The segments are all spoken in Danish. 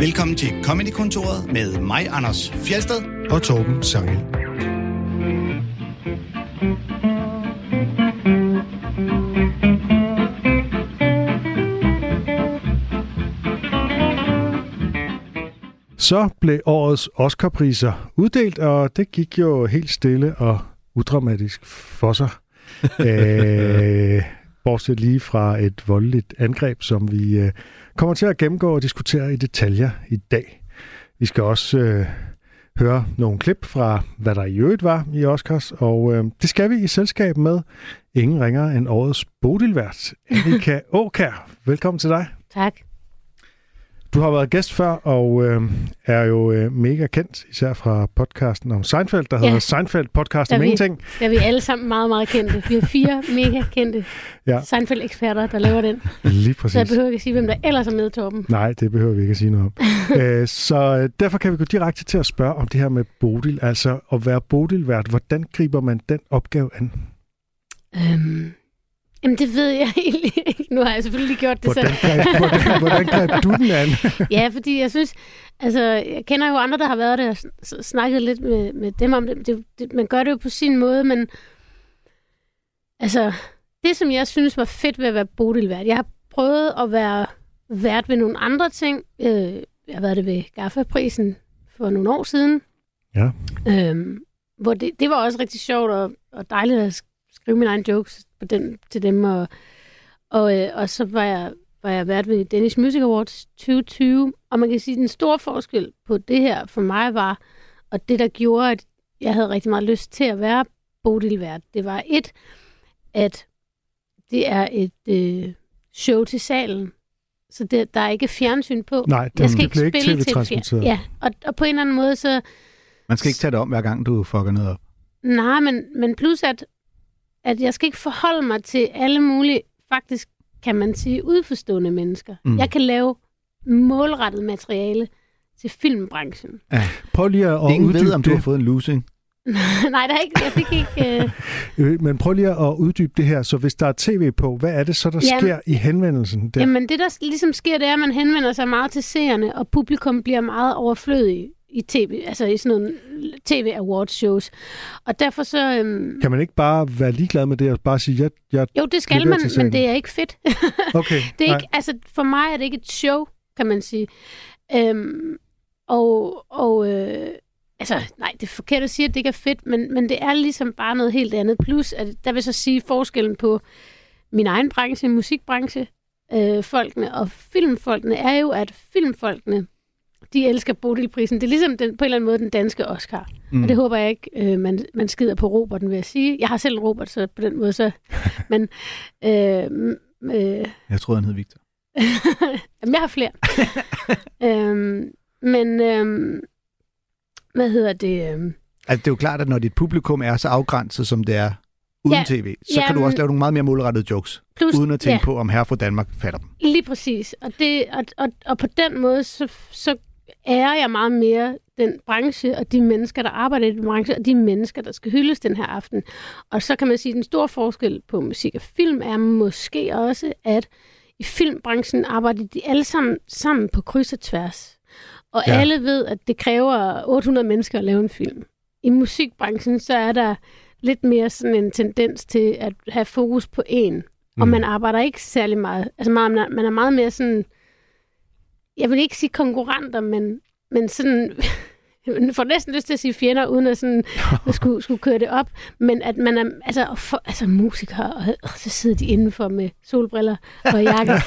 Velkommen til Comedy-kontoret med mig, Anders Fjelsted. og Torben Sangel. Så blev årets Oscar-priser uddelt, og det gik jo helt stille og udramatisk for sig. øh, bortset lige fra et voldeligt angreb, som vi øh, kommer til at gennemgå og diskutere i detaljer i dag. Vi skal også øh, høre nogle klip fra, hvad der i øvrigt var i Oscars, og øh, det skal vi i selskab med ingen ringer end årets Bodilvært, Annika Åkær. Velkommen til dig. Tak. Du har været gæst før, og øh, er jo øh, mega kendt, især fra podcasten om Seinfeld, der Ja. hedder Seinfeld Podcast om er ingenting. Der er vi alle sammen meget, meget kendte. Vi har fire mega kendte Ja. Seinfeld-eksperter, der laver den. Lige Så jeg præcis. behøver ikke at sige, hvem der ellers er med, Torben. Nej, det behøver vi ikke at sige noget om. øh, så øh, derfor kan vi gå direkte til at spørge om det her med Bodil. Altså at være Bodilvært, hvordan griber man den opgave an? Øhm, jamen, det ved jeg egentlig ikke. Nu har jeg selvfølgelig lige gjort det Hvordan selv. greb, hvordan, hvordan greb du den an? Ja, fordi jeg synes, altså, jeg kender jo andre, der har været der og snakket lidt med, med dem om det. det, det. Man gør det jo på sin måde, men altså, det som jeg synes var fedt ved at være Bodilvært, jeg har prøvet at være vært ved nogle andre ting. Øh, jeg har været det ved Gaffa-prisen for nogle år siden. Ja. Øhm, hvor det, det var også rigtig sjovt og, og dejligt at sk- skrive mine egne jokes på den, til dem. Og, og, øh, og så var jeg, var jeg vært ved Danish Music Awards 2020. Og man kan sige, at den store forskel på det her for mig var, og det der gjorde, at jeg havde rigtig meget lyst til at være Bodilvært, det var et, at det er et øh, show til salen. Så det, der er ikke fjernsyn på. Nej, den, jeg skal det ikke blev ikke spille til fjern- Ja, og, og på en eller anden måde, så Man skal ikke tage det om, hver gang du fucker noget op. Nej, men, men plus at, at jeg skal ikke forholde mig til alle mulige, faktisk kan man sige, udforstående mennesker. Mm. Jeg kan lave målrettet materiale til filmbranchen. Prøv lige at, Ingen ved, uddybe om du har fået en losing. Nej, der er ikke, jeg fik ikke... Øh, Øh, Men prøv lige at uddybe det her. Så hvis der er tv på, hvad er det så, der Jamen- sker i henvendelsen der? Jamen, det der ligesom sker, det er, at man henvender sig meget til seerne, og publikum bliver meget overflødig i tv, altså i sådan nogle tv awards shows. Og derfor så... Øhm, Kan man ikke bare være ligeglad med det og bare sige, jeg, jeg jo, det skal man, men det er ikke fedt. okay, Det er nej. ikke, altså, for mig er det ikke et show, kan man sige. Øhm, og, og øh, altså, nej, det er forkert at sige, at det ikke er fedt, men, men det er ligesom bare noget helt andet. Plus, at der vil så sige forskellen på min egen branche, musikbranche, øh, folkene og filmfolkene, er jo, at filmfolkene, de elsker Bodilprisen. Det er ligesom den, på en eller anden måde den danske Oscar. Mm. Og det håber jeg ikke, øh, man, man skider på Roberten, vil jeg sige. Jeg har selv en Robert, så på den måde så... Men øh, m- øh, Jeg troede, han hed Victor. Jamen, jeg har flere. øhm, men, øhm, hvad hedder det? Øhm, Altså, det er jo klart, at når dit publikum er så afgrænset, som det er uden Ja, tv, så kan du jamen- også lave nogle meget mere målrettede jokes, plus, uden at tænke ja, på, om herre fra Danmark fatter dem. Lige præcis. Og, det, og, og, og på den måde, så, så ærer jeg meget mere den branche og de mennesker, der arbejder i den branche, og de mennesker, der skal hyldes den her aften. Og så kan man sige, at den store forskel på musik og film er måske også, at i filmbranchen arbejder de alle sammen sammen på kryds og tværs. Og Ja. alle ved, at det kræver 800 mennesker at lave en film. I musikbranchen, så er der lidt mere sådan en tendens til at have fokus på én. Og Mm. man arbejder ikke særlig meget. Altså meget, man man er meget mere sådan, jeg vil ikke sige konkurrenter, men, men sådan, jeg får næsten lyst til at sige fjender, uden at, sådan, at skulle, skulle køre det op. Men at man er, altså, for, altså musikere, og, og så sidder de indenfor med solbriller og jakke.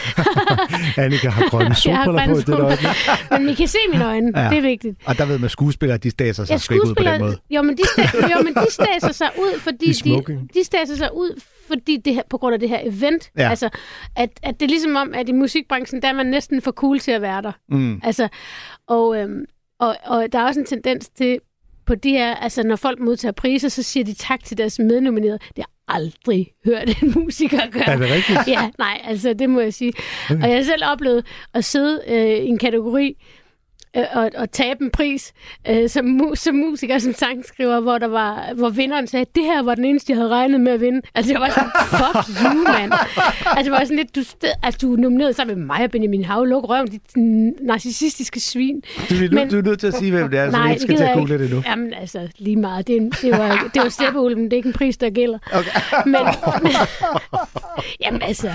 Annika har grønne har solbriller på i grønne det solbriller. øjeblik. men I kan se mine øjne, Ja. det er vigtigt. Og der ved man, skuespillere, de staser sig Ja, sgu ikke ud på den måde. jo, men de, sta- jo, men de staser sig ud, fordi de, de staser sig ud, fordi det her, på grund af det her event. Ja. Altså, at, at det er ligesom om, at i musikbranchen, der er man næsten for cool til at være der. Mm. Altså, og, øhm, og, og der er også en tendens til, på de her, altså når folk modtager priser, så siger de tak til deres mednominerede. Det har aldrig hørt en musiker gøre. Er det rigtigt? Ja, nej, altså det må jeg sige. Okay. Og jeg har selv oplevet at sidde øh, i en kategori, øh, at, at tabe en pris øh, som, mu- som musiker, som sangskriver, hvor, der var, hvor vinderen sagde, det her var den eneste, jeg havde regnet med at vinde. Altså, jeg var sådan, fuck you, mand. Altså, det var sådan lidt, du, sted, altså, du er nomineret sammen med mig og Benjamin Hav, luk røven, dit narcissistiske svin. Du, er, Men- du er nødt til at sige, hvem det er, så vi Nej, ikke det skal til at jeg google det nu. Jamen, altså, lige meget. Det, en- det var, det var steppeulven, det er ikke en pris, der gælder. Okay. Men, jamen, altså,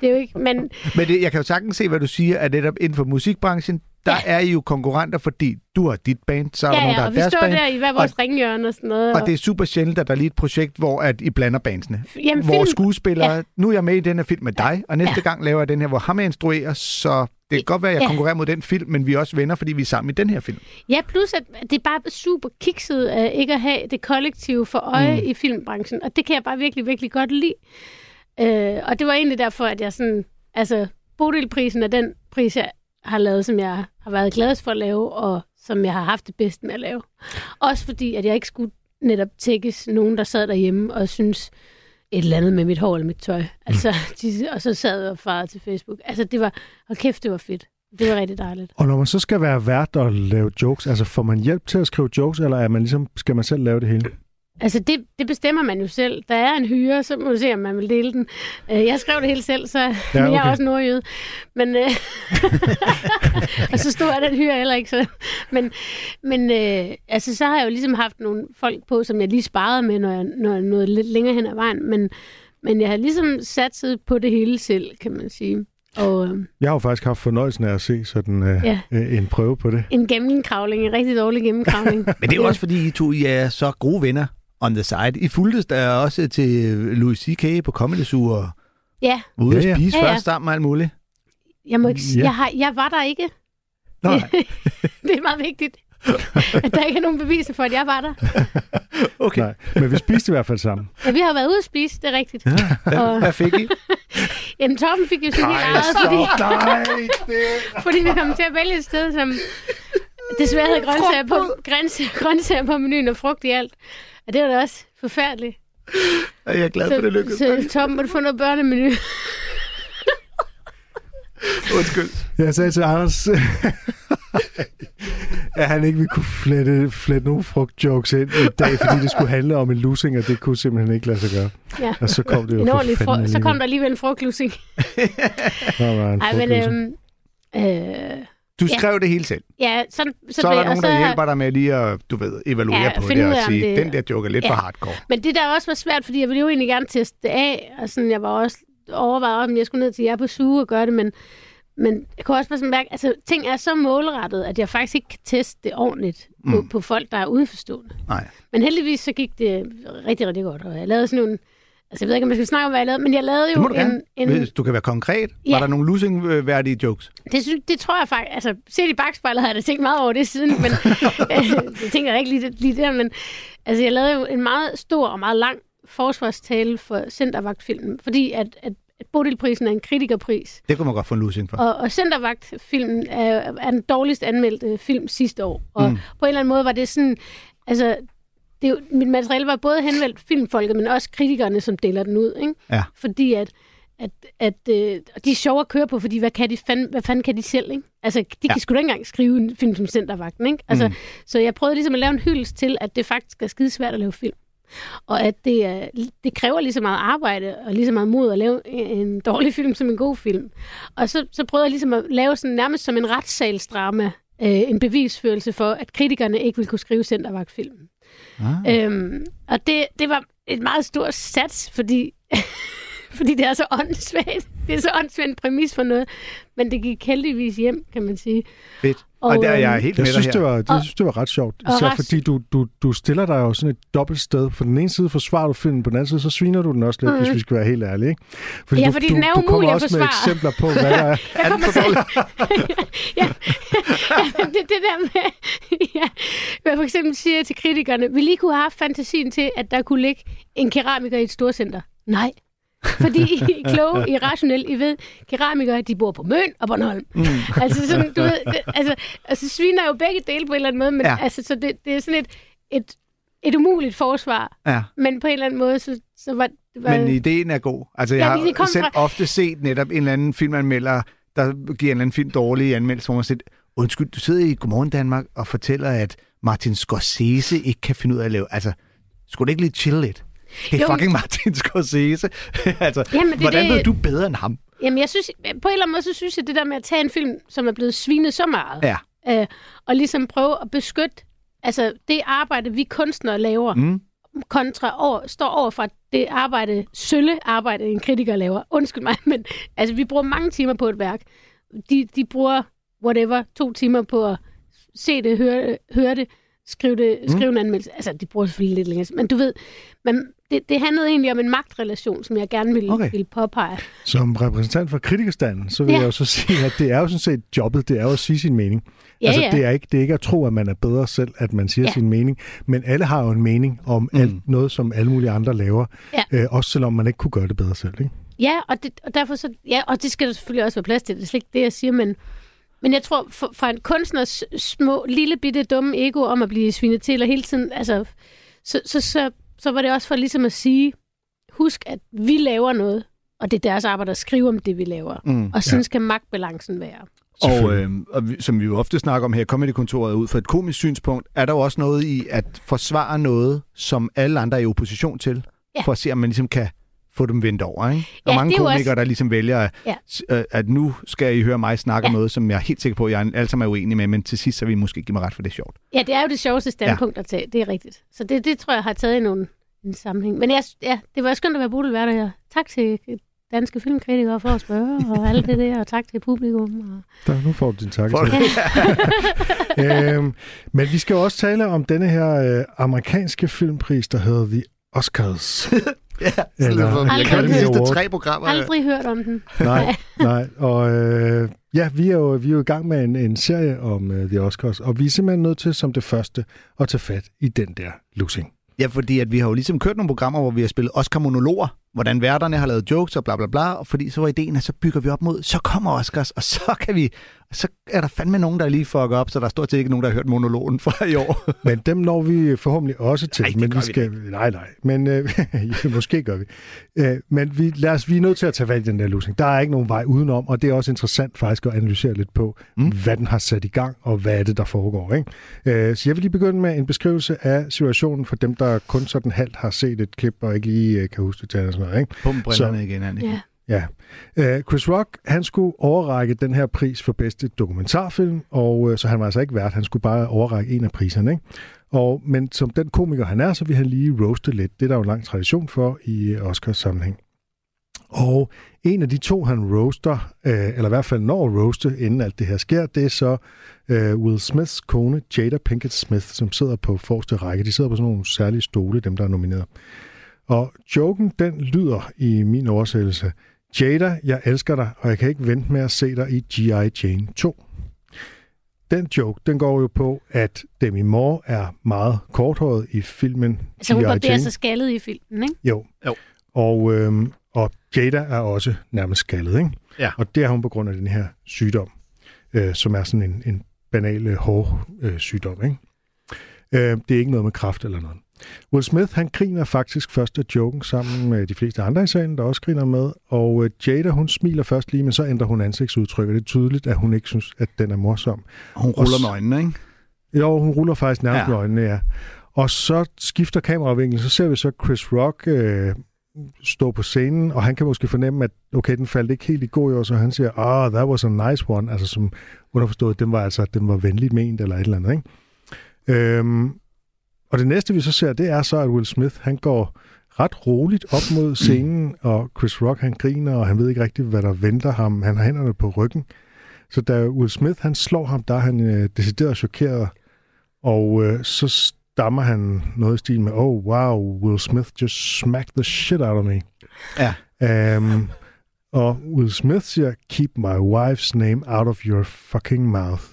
det er jo ikke, men Men det, jeg kan jo sagtens se, hvad du siger, at netop inden for musikbranchen, der Ja. er I jo konkurrenter, fordi du har dit band, så er der ja, nogen, der ja, har og vi deres står band. der i hver vores ringhjørne og sådan noget. Og det er super sjældent, at der er lige et projekt, hvor at I blander bandsene. Jamen, hvor film- skuespillere, ja. ja. nu er jeg med i den her film med dig, og næste Ja. gang laver jeg den her, hvor ham er instruerer, så det kan godt være, at jeg Ja. konkurrerer mod den film, men vi er også venner, fordi vi er sammen i den her film. Ja, plus at det er bare super kikset af ikke at have det kollektive for øje mm. i filmbranchen, og det kan jeg bare virkelig, virkelig godt lide. Øh, og det var egentlig derfor, at jeg sådan, altså, Bodilprisen er den pris, jeg har lavet, som jeg har været gladest for at lave, og som jeg har haft det bedst med at lave. Også fordi, at jeg ikke skulle netop tækkes nogen, der sad derhjemme og synes et eller andet med mit hår eller mit tøj. Altså, de, og så sad jeg og farede til Facebook. Altså, det var, hold kæft, det var fedt. Det var rigtig dejligt. Og når man så skal være vært og lave jokes, altså får man hjælp til at skrive jokes, eller er man ligesom, skal man selv lave det hele? Altså, det, det bestemmer man jo selv. Der er en hyre, så må du se, om man vil dele den. Øh, Jeg skrev det hele selv, så ja, okay. jeg er også nordjyde. Men, øh, og så stod jeg den hyre heller ikke. Så. Men, men øh, altså, så har jeg jo ligesom haft nogle folk på, som jeg lige sparede med, når jeg, når jeg nåede lidt længere hen ad vejen. Men, men jeg har ligesom satset på det hele selv, kan man sige. Og øh, Jeg har jo faktisk haft fornøjelsen af at se sådan øh, Ja. øh, en prøve på det. en gennemkravling, en rigtig dårlig gennemkravling. Men det er jo også, fordi I to I er så gode venner on the side. I fulgtes der også til Louis C.K. på Comedy Zoo og Ja, var ude Ja, at ja. spise Ja, ja. først sammen og alt muligt. jeg, må ikke, Ja. jeg, har, jeg var der ikke. Nå, Det er meget vigtigt, at der ikke er nogen beviser for, at jeg var der. okay. Nej, men vi spiste i hvert fald sammen. Ja, vi har været ude at spise, det er rigtigt. Hvad, Og- hvad fik I? Jamen, Torben fik jo sit helt eget, fordi, Nej, det... fordi vi kom til at vælge et sted, som desværre havde grøntsager på, grøntsager, grøntsager på menuen og frugt i alt. Og det var da også forfærdeligt. Jeg er glad for, det lykkedes. så Torben måtte få noget børnemenu. Undskyld. Jeg sagde til Anders, at han ikke ville kunne flette, flette nogle frugtjokes ind i dag, fordi det skulle handle om en losing, og det kunne simpelthen ikke lade sig gøre. Ja. Og så kom det jo En for fru- så kom der alligevel en en Nej, men frugtlosing. øhm, øh, Du Ja. skrev det hele selv. ja, så, så, Så er der og nogen, der hjælper dig med lige at, du ved, evaluere Ja, på det og sige, det- den der joke er lidt Ja. for hardcore. Men det der også var svært, fordi jeg ville jo egentlig gerne teste det af, og sådan, jeg var også overvejet, om jeg skulle ned til jer på suge og gøre det, men, men jeg kunne også bare sådan mærke, altså ting er så målrettet, at jeg faktisk ikke kan teste det ordentligt på, Mm. på folk, der er udenforstående. Nej. Men heldigvis så gik det rigtig, rigtig godt, og jeg lavede sådan nogle, altså jeg ved ikke, om jeg skal snakke om, hvad jeg lavede, men jeg lavede Det jo gerne. en, en Hvis du kan være konkret. Ja. Var der nogle losing-værdige jokes? det, synes, det tror jeg faktisk, altså set i bagspejlet har jeg da tænkt meget over det siden, men jeg tænker da ikke lige, lige der, men altså jeg lavede jo en meget stor og meget lang forsvarstale for Centervagtfilmen, fordi at, at, Bodilprisen er en kritikerpris, Det kunne man godt få en losing for. og, og Centervagtfilmen er, er den dårligst anmeldte film sidste år, og mm. på en eller anden måde var det sådan, altså det er jo, mit materiale var både henvendt filmfolket, men også kritikerne, som deler den ud, ikke? Ja. Fordi at, at, at øh, de er sjove at køre på, fordi hvad, kan de fand, hvad fanden kan de selv, ikke? Altså, de Ja. kan sgu da ikke engang skrive en film som Centervagten, ikke? Altså, Mm. Så jeg prøvede ligesom at lave en hyldest til, at det faktisk er skide svært at lave film. Og at det, er, det kræver lige så meget arbejde og lige så meget mod at lave en dårlig film som en god film. Og så, så prøvede jeg ligesom at lave sådan nærmest som en retssalsdrama, øh, en bevisførelse for, at kritikerne ikke ville kunne skrive Centervagtfilmen. Ah. Øhm, og det, det var et meget stort sats, fordi, fordi det er så åndssvagt. Det er så åndssvagt en præmis for noget. Men det gik heldigvis hjem, kan man sige. Fedt. Og, og der er jeg øhm, helt Jeg med synes, her. det var, det Og- synes, det var ret sjovt. Især ret- fordi du, du, du stiller dig jo sådan et dobbelt sted. På den ene side forsvarer du filmen, på den anden side så sviner du den også lidt, Mhm. hvis vi skal være helt ærlige. Ikke? Ja, du, fordi du, den er du kommer umulig at også med eksempler på, hvad der er. Jeg kommer til... ja, ja, det, det der med... ja, hvad for eksempel siger til kritikerne, vi lige kunne have haft fantasien til, at der kunne ligge en keramiker i et storcenter. Nej. Fordi I er kloge, I er rationelle, I ved, keramikere, de bor på Møn og Bornholm. Mm. Altså, sådan, du ved, det, altså, altså sviner jo begge dele på en eller anden måde, men Ja. altså, så det, det er sådan et, et, et umuligt forsvar. Ja. Men på en eller anden måde, så, så var, var Men ideen er god. Altså, jeg Ja, har det kom selv fra- ofte set netop en eller anden filmanmelder, der giver en eller anden film dårlige anmeldelser, hvor man siger, undskyld, du sidder i Godmorgen Danmark og fortæller, at Martin Scorsese ikke kan finde ud af at lave... Altså, skulle det ikke lige chill lidt? Det er Jo. fucking Martin Scorsese. altså, Jamen, det hvordan det- ved du bedre end ham? Jamen, jeg synes, på en eller anden måde, så synes jeg, det der med at tage en film, som er blevet svinet så meget, Ja. øh, og ligesom prøve at beskytte altså, det arbejde, vi kunstnere laver, Mm. kontra over, står over for det arbejde, sølle arbejde, en kritiker laver. Undskyld mig, men altså, vi bruger mange timer på et værk. De, de bruger, whatever, to timer på at se det, høre, høre det, skrive, det, skrive en anmeldelse. Altså, de bruger selvfølgelig lidt længere. Men du ved, men det, det handlede egentlig om en magtrelation, som jeg gerne ville, okay. ville påpege. Som repræsentant for kritikerstanden, så vil Ja. jeg jo så sige, at det er jo sådan set jobbet, det er jo at sige sin mening. Ja, altså, ja. Det, er ikke, det er ikke at tro, at man er bedre selv, at man siger Ja. sin mening, men alle har jo en mening om Mm. alt, noget, som alle mulige andre laver, Ja. øh, også selvom man ikke kunne gøre det bedre selv. Ikke? Ja, og, det, og derfor så, ja, og det skal der selvfølgelig også være plads til. Det er slet ikke det, jeg siger, men, men jeg tror, for, fra en kunstners små, lille bitte dumme ego om at blive svinet til, og hele tiden, altså, så, så, så, så var det også for ligesom at sige, husk, at vi laver noget, og det er deres arbejde at skrive om det, vi laver. Mm. Og sådan skal magtbalancen være. Og, øh, og vi, som vi jo ofte snakker om her i Comedy-kontoret, ud fra et komisk synspunkt, er der jo også noget i at forsvare noget, som alle andre er i opposition til, Ja. for at se, om man ligesom kan få dem vendt over. Ikke? Ja, og mange det er jo komikere, også- der ligesom vælger, at, Ja. øh, at nu skal I høre mig snakke om Ja. noget, som jeg er helt sikker på, at jeg alle sammen er uenig med, men til sidst så vil I måske give mig ret for det er sjovt. Ja, det er jo det sjoveste standpunkt ja. at tage. Det er rigtigt. Så det, det tror jeg har taget i nogle, en sammenhæng. Men jeg, ja, det var skønt at være Bodil Værter her. Tak til danske filmkritikere for at spørge, og alt det der, og tak til publikum. Og... Der, nu får du din tak. For- øhm, men vi skal jo også tale om denne her øh, amerikanske filmpris, der hedder The Oscars. Ja, Eller for, jeg Aldrig kan de hørt. sidste tre programmer. Aldrig hørt om den. Nej, nej. Og øh, ja, vi er, jo, vi er jo i gang med en, en serie om øh, The Oscars, og vi er simpelthen nødt til som det første at tage fat i den der lussing. Ja, fordi at vi har jo ligesom kørt nogle programmer, hvor vi har spillet Oscar-monologer, hvordan værterne har lavet jokes og bla bla bla, og fordi så var ideen, at så bygger vi op mod, så kommer Oscars, og så kan vi, så er der fandme nogen, der lige fucker op, så der er stort set ikke nogen, der har hørt monologen fra i år. Men dem når vi forhåbentlig også til. Nej, men vi vi skal, nej, nej. Men øh, måske gør vi. Øh, men vi, lad os, vi er nødt til at tage fat i den der lussing. Der er ikke nogen vej udenom, og det er også interessant faktisk at analysere lidt på, Mm. hvad den har sat i gang, og hvad er det, der foregår. Ikke? Øh, så jeg vil lige begynde med en beskrivelse af situationen for dem, der kun sådan halvt har set et klip, og ikke lige øh, kan huske det sådan noget. Ikke? Pump brillerne igen, Anne. Ja. Ja. Uh, Chris Rock, han skulle overrække den her pris for bedste dokumentarfilm, og uh, så han var altså ikke vært, han skulle bare overrække en af priserne. Ikke? Og, men som den komiker han er, så vil han lige roaste lidt. Det er der jo en lang tradition for i uh, Oscars sammenhæng. Og en af de to, han roaster, øh, eller i hvert fald når at roaste, inden alt det her sker, det er så øh, Will Smiths kone, Jada Pinkett Smith, som sidder på forreste række. De sidder på sådan nogle særlige stole, dem der er nomineret. Og joken, den lyder i min oversættelse, Jada, jeg elsker dig, og jeg kan ikke vente med at se dig i G.I. Jane 2. Den joke, den går jo på, at Demi Moore er meget korthåret i filmen Altså hun barberer sig skaldet i filmen, ikke? Jo. Jo. Og, øhm, og Jada er også nærmest skaldet, ikke? Ja. Og det er hun på grund af den her sygdom, øh, som er sådan en, en banal øh, hår øh, sygdom, ikke? Øh, det er ikke noget med kraft eller noget. Will Smith, han griner faktisk først af joken sammen med de fleste andre i salen, der også griner med. Og øh, Jada, hun smiler først lige, men så ændrer hun ansigtsudtryk, og det er tydeligt, at hun ikke synes, at den er morsom. Og hun ruller med øjnene, ikke? Jo, hun ruller faktisk nærmest Ja. med øjnene, ja. Og så skifter kameravinklen, så ser vi så Chris Rock øh, stå på scenen, og han kan måske fornemme, at okay, den faldt ikke helt i god jord, så han siger, ah, oh, that was a nice one, altså som underforstået, den var altså, den var venligt ment, eller et eller andet, ikke? Øhm, og det næste, vi så ser, det er så, at Will Smith, han går ret roligt op mod scenen, og Chris Rock, han griner, og han ved ikke rigtigt, hvad der venter ham. Han har hænderne på ryggen. Så da Will Smith, han slår ham, der er han øh, decideret chokeret, og øh, så stammer han noget i stil med, oh wow, Will Smith just smacked the shit out of me. Ja. Um, og Will Smith siger, keep my wife's name out of your fucking mouth.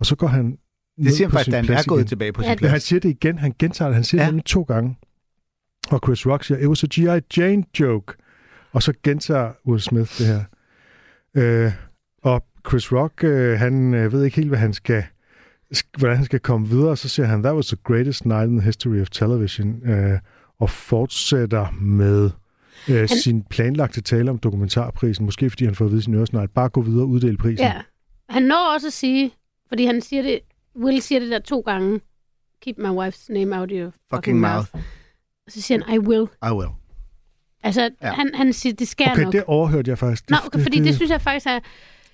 Og så går han Det siger han faktisk, da han plads er gået igen. tilbage på Ja, sin det- Men han plads. siger det igen, han gentager det, han siger Ja. ja. det to gange. Og Chris Rock siger, it was a G.I. Jane joke. Og så gentager Will Smith det her. Øh, og Chris Rock, øh, han øh, ved ikke helt, hvad han skal, sk- hvordan han skal komme videre. Så siger han, that was the greatest night in the history of television. Øh, og fortsætter med øh, Han- sin planlagte tale om dokumentarprisen. Måske fordi han får at vide sin øresnegl. Bare gå videre og uddele prisen. Ja. Han når også at sige, Fordi han siger det, Will siger det der to gange. Keep my wife's name out of your fucking, Fucking mouth. mouth. Og så siger han, I will. I will. Altså, Ja. han, han siger, det skal Okay, nok. det overhørte jeg faktisk. Nå, okay, fordi det synes jeg faktisk er...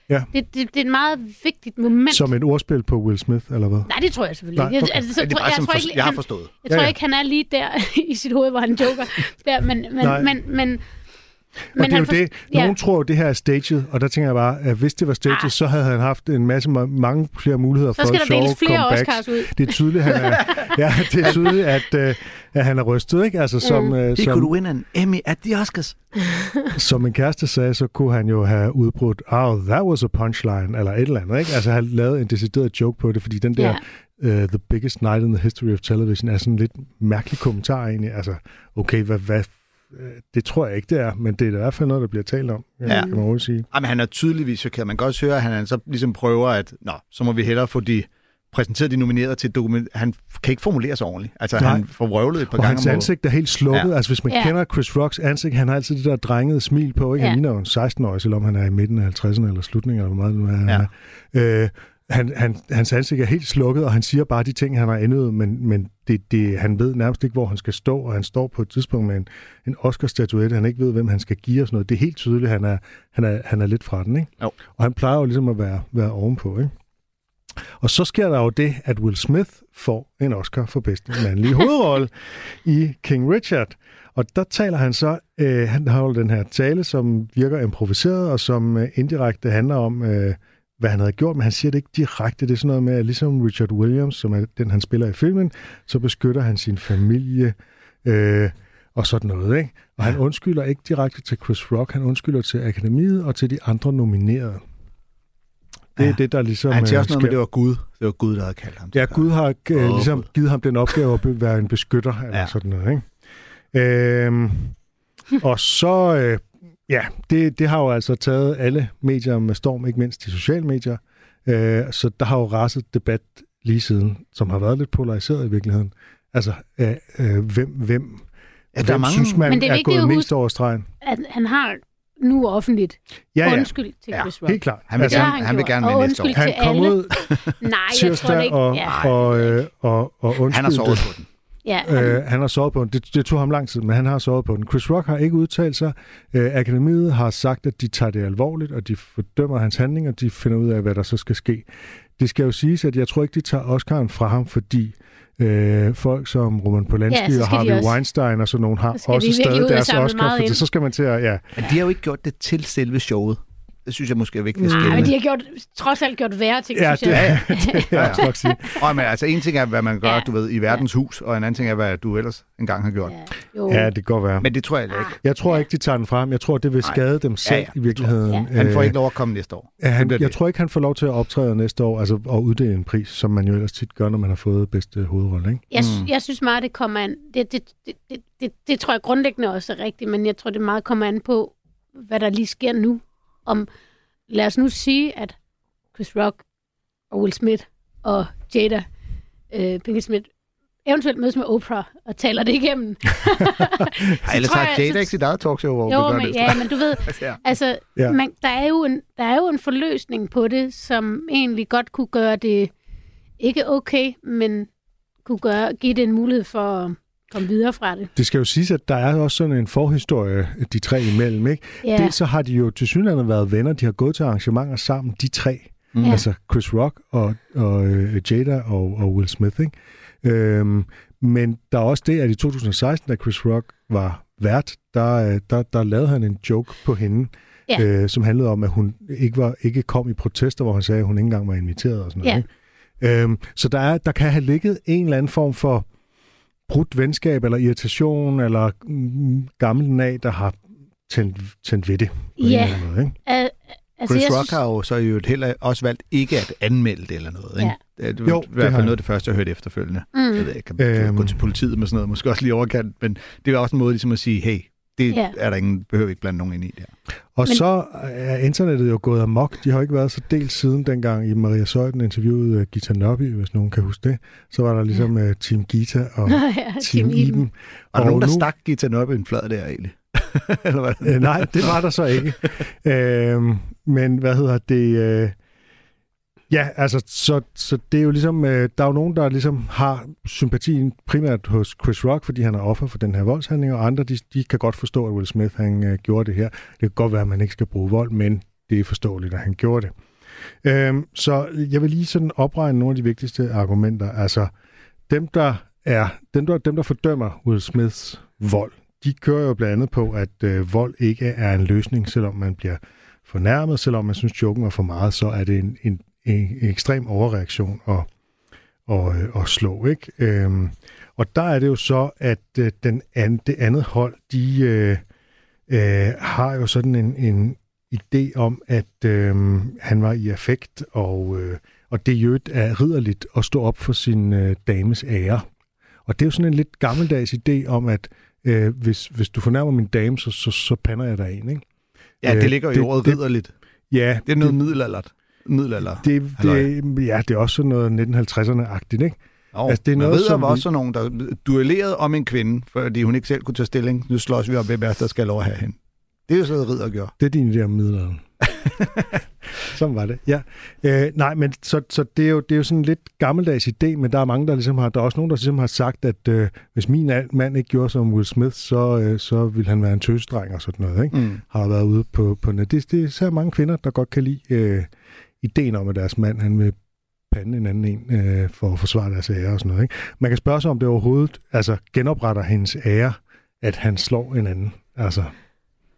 Ja. Det, det, det er et meget vigtigt moment. Som et ordspil på Will Smith, eller hvad? Nej, det tror jeg selvfølgelig Nej, ikke. okay. Jeg, altså, så, Det er bare jeg, som tror for, ikke, jeg har han, forstået. jeg Ja, tror ja. ikke, han er lige der i sit hoved, hvor han joker. Der, men, men, Nej. men, men, Og det er jo for- det, nogen tror, at det her er staged, og der tænker jeg bare, at hvis det var staged, Ah. så havde han haft en masse, mange flere muligheder så for skal der sjove deles flere comebacks. Oscars ud. Det er tydeligt, han er, ja, det er tydeligt, at, øh, at han er rystet, ikke? Altså, som, Mm. øh, He som, could win an Emmy at the Oscars. som min kæreste sagde, så kunne han jo have udbrudt, oh, that was a punchline, eller et eller andet, ikke? Altså, han lavede en decideret joke på det, fordi den der Ja. uh, The Biggest Night in the History of Television er sådan en lidt mærkelig kommentar egentlig. Altså, okay, hvad, hvad, øh, det tror jeg ikke, det er, men det er i hvert fald noget, der bliver talt om, ja. Ja. kan man roligt sige. Jamen, han er tydeligvis chokeret. Man kan også høre, at han så ligesom prøver, at nå, så må vi hellere få de præsenteret de nominerede til et dokument. Han kan ikke formulere sig ordentligt. Altså, Nej. han får røvlet et par Og gange. hans om ansigt er helt slukket. Ja. Altså, hvis man ja. Kender Chris Rocks ansigt, han har altid det der drengede smil på. Ikke? Han Ja. ligner jo en 16-årig, selvom han er i midten af 50'erne eller slutningen, eller hvor meget nu er. han Ja. er. Øh, han, han, hans ansigt er helt slukket, og han siger bare de ting, han har endet, men, men det, det, han ved nærmest ikke, hvor han skal stå, og han står på et tidspunkt med en, en Oscar-statuette, han ikke ved, hvem han skal give og sådan noget. Det er helt tydeligt, han er, han er, han er lidt fra den, ikke? Jo. Og han plejer jo ligesom at være, være ovenpå, ikke? Og så sker der jo det, at Will Smith får en Oscar for bedste mandlige hovedrolle i King Richard. Og der taler han så, øh, han har jo den her tale, som virker improviseret, og som øh, indirekte handler om, øh, hvad han havde gjort, men han siger det ikke direkte. Det er sådan noget med, at ligesom Richard Williams, som er den, han spiller i filmen, så beskytter han sin familie øh, og sådan noget. Ikke? Og han undskylder ikke direkte til Chris Rock, han undskylder til akademiet og til de andre nominerede. Det er Ja. det, der ligesom... Han siger øh, også noget med, det var Gud. Det var Gud, der havde kaldt ham. Ja. Gud har øh, Åh, ligesom Gud. givet ham den opgave at være en beskytter, eller. Ja. sådan noget, ikke? Øhm, og så, øh, ja, det, det har jo altså taget alle medier med storm, ikke mindst de sociale medier. Øh, så der har jo raset debat lige siden, som har været lidt polariseret i virkeligheden. Altså, øh, øh, hvem, hvem, Ja, der er hvem mange... synes man Men det er er, gået at mest huske- over stregen? At han har nu offentligt Ja, ja, undskyld til Ja, Chris Rock. helt klart. Han vil, Altså, gerne, han han vil gerne Og med næste år. undskyld han til kom alle. ud Nej, jeg tror det ikke. og, ja. og, øh, og, og undskyldte. Han har sovet på den. Ja, han, Øh, han har sovet på den. Det, det tog ham lang tid, men han har sovet på den. Chris Rock har ikke udtalt sig. Øh, Akademiet har sagt, at de tager det alvorligt, og de fordømmer hans handlinger, og de finder ud af, hvad der så skal ske. Det skal jo siges, at jeg tror ikke, de tager Oscar'en fra ham, fordi øh, folk som Roman Polanski Ja, og Harvey også- Weinstein og sådan nogen har også stadig deres Oscar, for så skal man til at... Ja, Men de har jo ikke gjort det til selve showet. Det synes jeg måske er vigtigt at Nej, skille. men de har gjort, trods alt gjort værre ting, ja synes det, jeg. ja, det er jeg også nok sige. Og, men altså, en ting er, hvad man gør, Ja. du ved, i verdens hus, og en anden ting er, hvad du ellers engang har gjort. Ja, jo. Ja, det kan godt være. Men det tror jeg ikke. Jeg tror ikke, de tager den fra ham. Jeg tror, det vil Nej. skade dem selv Ja, ja, i virkeligheden. Ja. Han får Øh, ikke lov at komme næste år. Ja, han, jeg det. tror ikke, han får lov til at optræde næste år, altså at uddele en pris, som man jo ellers tit gør, når man har fået bedste hovedrolle, ikke? Jeg, Mm. mm. jeg synes meget, det kommer an. Det, det, det, det, det, det tror jeg grundlæggende også er rigtigt, men jeg tror, det meget kommer an på, hvad der lige sker nu. Om, lad os nu sige, at Chris Rock og Will Smith og Jada øh, Pinkett Smith eventuelt mødes med Oprah og taler det igennem. Ej, ellers tror har Jada så- ikke sit eget talkshow, hvor jo, men, ja, men du ved, Ja. altså, Ja. man, der, er jo en, der er jo en forløsning på det, som egentlig godt kunne gøre det ikke okay, men kunne gøre, give det en mulighed for at komme videre fra det. Det skal jo siges, at der er også sådan en forhistorie, de tre imellem, ikke? Ja, Dels så har de jo til synligheden været venner, de har gået til arrangementer sammen, de tre. Mm. Ja. Altså Chris Rock og, og øh, Jada og, og Will Smith, ikke? Øhm, men der er også det, at i 2016, da Chris Rock var vært, der, øh, der, der lavede han en joke på hende, Ja. øh, som handlede om, at hun ikke, var, ikke kom i protester, hvor han sagde, at hun ikke engang var inviteret og sådan noget. Ja. Ikke? Øhm, så der, er, der kan have ligget en eller anden form for brudt venskab, eller irritation, eller mm, gammel nag, der har tændt, tændt ved det. På en Ja. eller anden måde, ikke? Al, altså, Chris jeg Rock har jo så jo heller også valgt ikke at anmelde det eller noget. Ikke? Ja. Det er Jo, i det hvert har fald noget af det første, jeg hørte efterfølgende. Mm. Jeg ved ikke, kan man Øhm. gå til politiet med sådan noget, måske også lige overkant, men det er også en måde ligesom at sige, hey, det Ja. er der ingen, behøver ikke blande nogen ind i der. Og Men- så er internettet jo gået amok. De har jo ikke været så delt siden dengang i Maria Søjden interviewede uh, Gita Nobby, hvis nogen kan huske det. Så var der ligesom uh, Team Gita og ja, Team Team Iben. Iben. Var der Og nogen, der nu- stak Gita op i en flad der egentlig? eller hvad? Øh, nej, det var der så ikke. øhm, men hvad hedder det? Øh, Ja, altså, så, så det er jo ligesom, øh, der er jo nogen, der ligesom har sympatien primært hos Chris Rock, fordi han er offer for den her voldshandling, og andre, de, de kan godt forstå, at Will Smith, han øh, gjorde det her. Det kan godt være, at man ikke skal bruge vold, men det er forståeligt, at han gjorde det. Øhm, så jeg vil lige sådan opregne nogle af de vigtigste argumenter. Altså, dem, der er, dem, der, dem, der fordømmer Will Smiths vold, de kører jo blandt andet på, at øh, vold ikke er en løsning, selvom man bliver fornærmet, selvom man synes, joken er for meget, så er det en, en, en, ekstrem overreaktion at, og, og slå. Ikke? Øhm, og der er det jo så, at øh, den an, det andet hold, de øh, øh, har jo sådan en, en idé om, at øh, han var i affekt, og, øh, og det jo er ridderligt at stå op for sin øh, dames ære. Og det er jo sådan en lidt gammeldags idé om, at øh, hvis, hvis du fornærmer min dame, så, så, så pander jeg dig en, ikke? Ja, det ligger jo i ordet ridderligt. Ja. Det er noget middelaldert. Middelalder. Det, det, ja, det er også sådan noget 1950'erne-agtigt, ikke? Jo, altså, det er noget, ved, som var også nogen, der duellerede om en kvinde, fordi hun ikke selv kunne tage stilling. Nu slås vi op, hvem der skal lov at have hende. Det er jo sådan noget, ridder gør. Det er din idé om middelalderen. Sådan var det, ja. Øh, nej, men så, så det, er jo, det er jo sådan en lidt gammeldags idé, men der er mange, der ligesom har, der er også nogen, der ligesom har sagt, at øh, hvis min mand ikke gjorde som Will Smith, så, øh, så ville han være en tøsdreng og sådan noget, ikke? Mm. Har været ude på, på net. Det, det er så mange kvinder, der godt kan lide øh, ideen om, at deres mand, han vil pande en anden en øh, for at forsvare deres ære og sådan noget, ikke? Man kan spørge sig, om det overhovedet altså, genopretter hendes ære, at han slår en anden. Altså,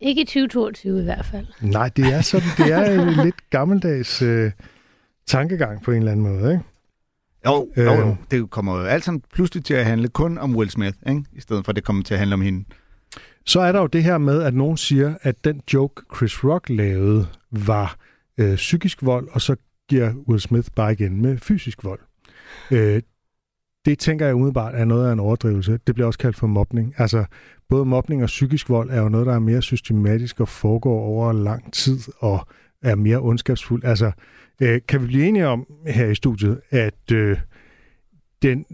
ikke i 2022 i hvert fald. Nej, det er sådan, det er en lidt gammeldags øh, tankegang på en eller anden måde, ikke? Jo, jo, jo. Øh. Det kommer jo alt sammen pludselig til at handle kun om Will Smith, ikke? i stedet for at det kommer til at handle om hende. Så er der jo det her med, at nogen siger, at den joke, Chris Rock lavede, var øh, psykisk vold, og så giver Will Smith bare igen med fysisk vold. Øh, det tænker jeg umiddelbart er noget af en overdrivelse. Det bliver også kaldt for mobning. Altså, både mobning og psykisk vold er jo noget, der er mere systematisk og foregår over lang tid og er mere ondskabsfuld. Altså, øh, kan vi blive enige om her i studiet, at øh, den,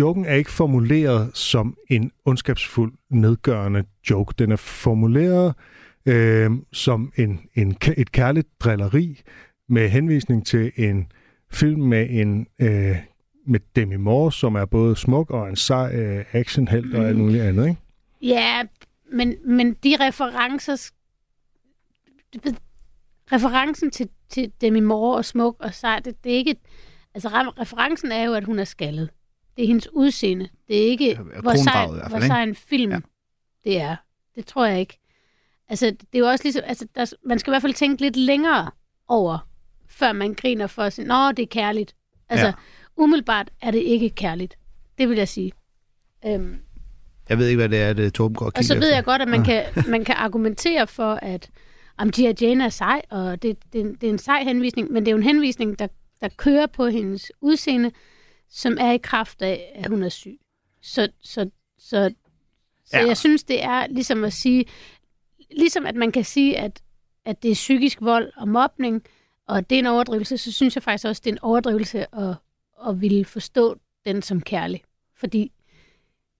joken er ikke formuleret som en ondskabsfuld, nedgørende joke. Den er formuleret øh, som en, en, et kærligt drilleri med henvisning til en film med en øh, med Demi Moore, som er både smuk og en sej øh, actionhelt og alt mm. muligt andet, ikke? Ja, men, men de referencer... Referencen til, til Demi Moore og smuk og sej, det, det er ikke... Altså, referencen er jo, at hun er skaldet. Det er hendes udseende. Det er ikke, ja, hvor sej, hvor sej en film ja. det er. Det tror jeg ikke. Altså, det er jo også ligesom... Altså, der, man skal i hvert fald tænke lidt længere over, før man griner for at sige, nå, det er kærligt. Altså, ja. umiddelbart er det ikke kærligt. Det vil jeg sige. Øhm, jeg ved ikke, hvad det er, det Torben går og Og så ved efter. jeg godt, at man, kan, man kan argumentere for, at om Gia Jane er sej, og det, det, det er en sej henvisning, men det er jo en henvisning, der, der kører på hendes udseende, som er i kraft af, at hun er syg. Så, så, så, så ja. jeg synes, det er ligesom at sige, ligesom at man kan sige, at, at det er psykisk vold og mobning, og det er en overdrivelse, så synes jeg faktisk også, det er en overdrivelse at, at ville forstå den som kærlig. Fordi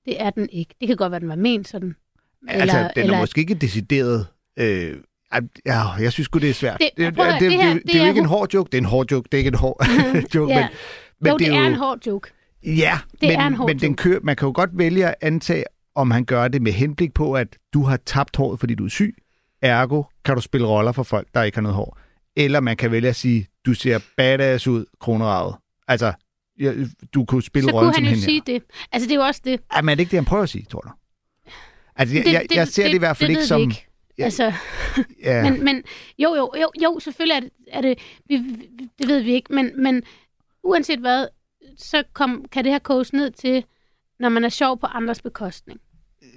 det er den ikke. Det kan godt være, den var ment sådan. Eller, altså, den eller... er måske ikke decideret... Øh, ja, jeg synes godt det er svært. Det, det, det, det, det, det, det, det er jo ikke en hård joke. Det er en hård joke. Det er ikke en hård joke. ja. men, men jo, det, det er, jo... en hård joke. Ja, det men, er en hård men den kører, man kan jo godt vælge at antage, om han gør det med henblik på, at du har tabt håret, fordi du er syg. Ergo kan du spille roller for folk, der ikke har noget hår. Eller man kan vælge at sige, du ser badass ud, kroneravet. Altså, ja, du kunne spille så rollen som hende. Så kunne han jo sige det. Altså, det er jo også det. Ja, men er det ikke det, han prøver at sige, tror du? Altså, jeg, det, jeg, jeg ser det, det i hvert fald det ikke som... Ikke. Ja, altså, ja. men, men jo, jo, jo, jo, selvfølgelig er det, er det vi, det ved vi ikke, men, men uanset hvad, så kom, kan det her koges ned til, når man er sjov på andres bekostning.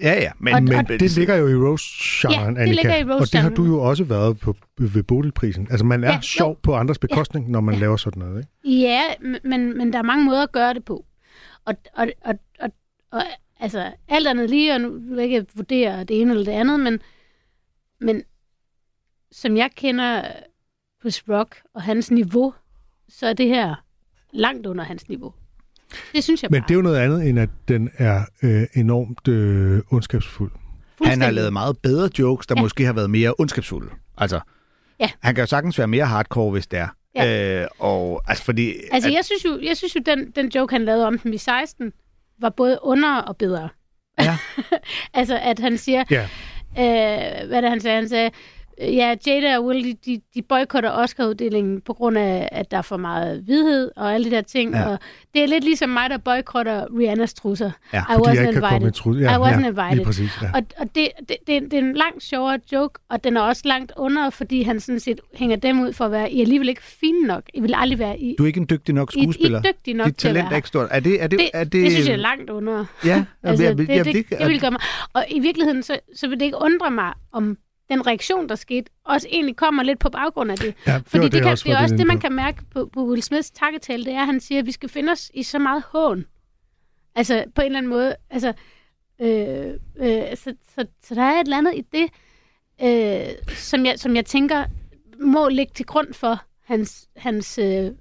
Ja, ja. Men, og, men og, det ligger jo i roast-genren, ja, det ligger i Og det har du jo også været på, ved Bodilprisen. Altså, man er ja, sjov jo. på andres bekostning, ja, når man ja. laver sådan noget, ikke? Ja, men, men der er mange måder at gøre det på. Og, og, og, og, og altså, alt andet lige, og nu vil jeg ikke vurdere det ene eller det andet, men, men som jeg kender hos Rock og hans niveau, så er det her langt under hans niveau. Det synes jeg Men det er jo noget andet, end at den er øh, enormt øh, ondskabsfuld. Han har lavet meget bedre jokes, der ja. måske har været mere ondskabsfulde. Altså, ja. han kan jo sagtens være mere hardcore, hvis det er. Ja. Øh, og, altså, fordi, Altså, at, jeg synes jo, jeg synes jo den, den joke, han lavede om dem i 16, var både under og bedre. Ja. altså, at han siger, Ja. øh, hvad er det, han sagde? Han sagde, ja, Jada og Will, de, de, boykotter Oscar-uddelingen på grund af, at der er for meget hvidhed og alle de der ting. Ja. Ja. Og det er lidt ligesom mig, der boykotter Rihannas trusser. Ja, I jeg wasn't komme invited. i trud. I wasn't invited. Lige præcis, ja. Og, og det, det, det, det er en langt sjovere joke, og den er også langt under, fordi han sådan set hænger dem ud for at være, I er alligevel ikke fine nok. I vil aldrig være, I, du er ikke en dygtig nok I, I skuespiller. er dygtige nok Dit til at være er ikke stort. Er det, er det, det, er det, det synes jeg er langt under. Ja, Altså, jeg- det, jeg- det, det, det vil gøre mig. Og i virkeligheden, så, så vil det ikke undre mig, om den reaktion, der skete, også egentlig kommer lidt på baggrund af det. ja det Fordi det, det, kan, også det er også det, man kan mærke på, på Will Smiths takketale, det er, at han siger, at vi skal finde os i så meget hån. Altså, på en eller anden måde. Altså, øh, øh, så, så, så der er et eller andet i det, øh, som, jeg, som jeg tænker, må ligge til grund for hans, hans øh,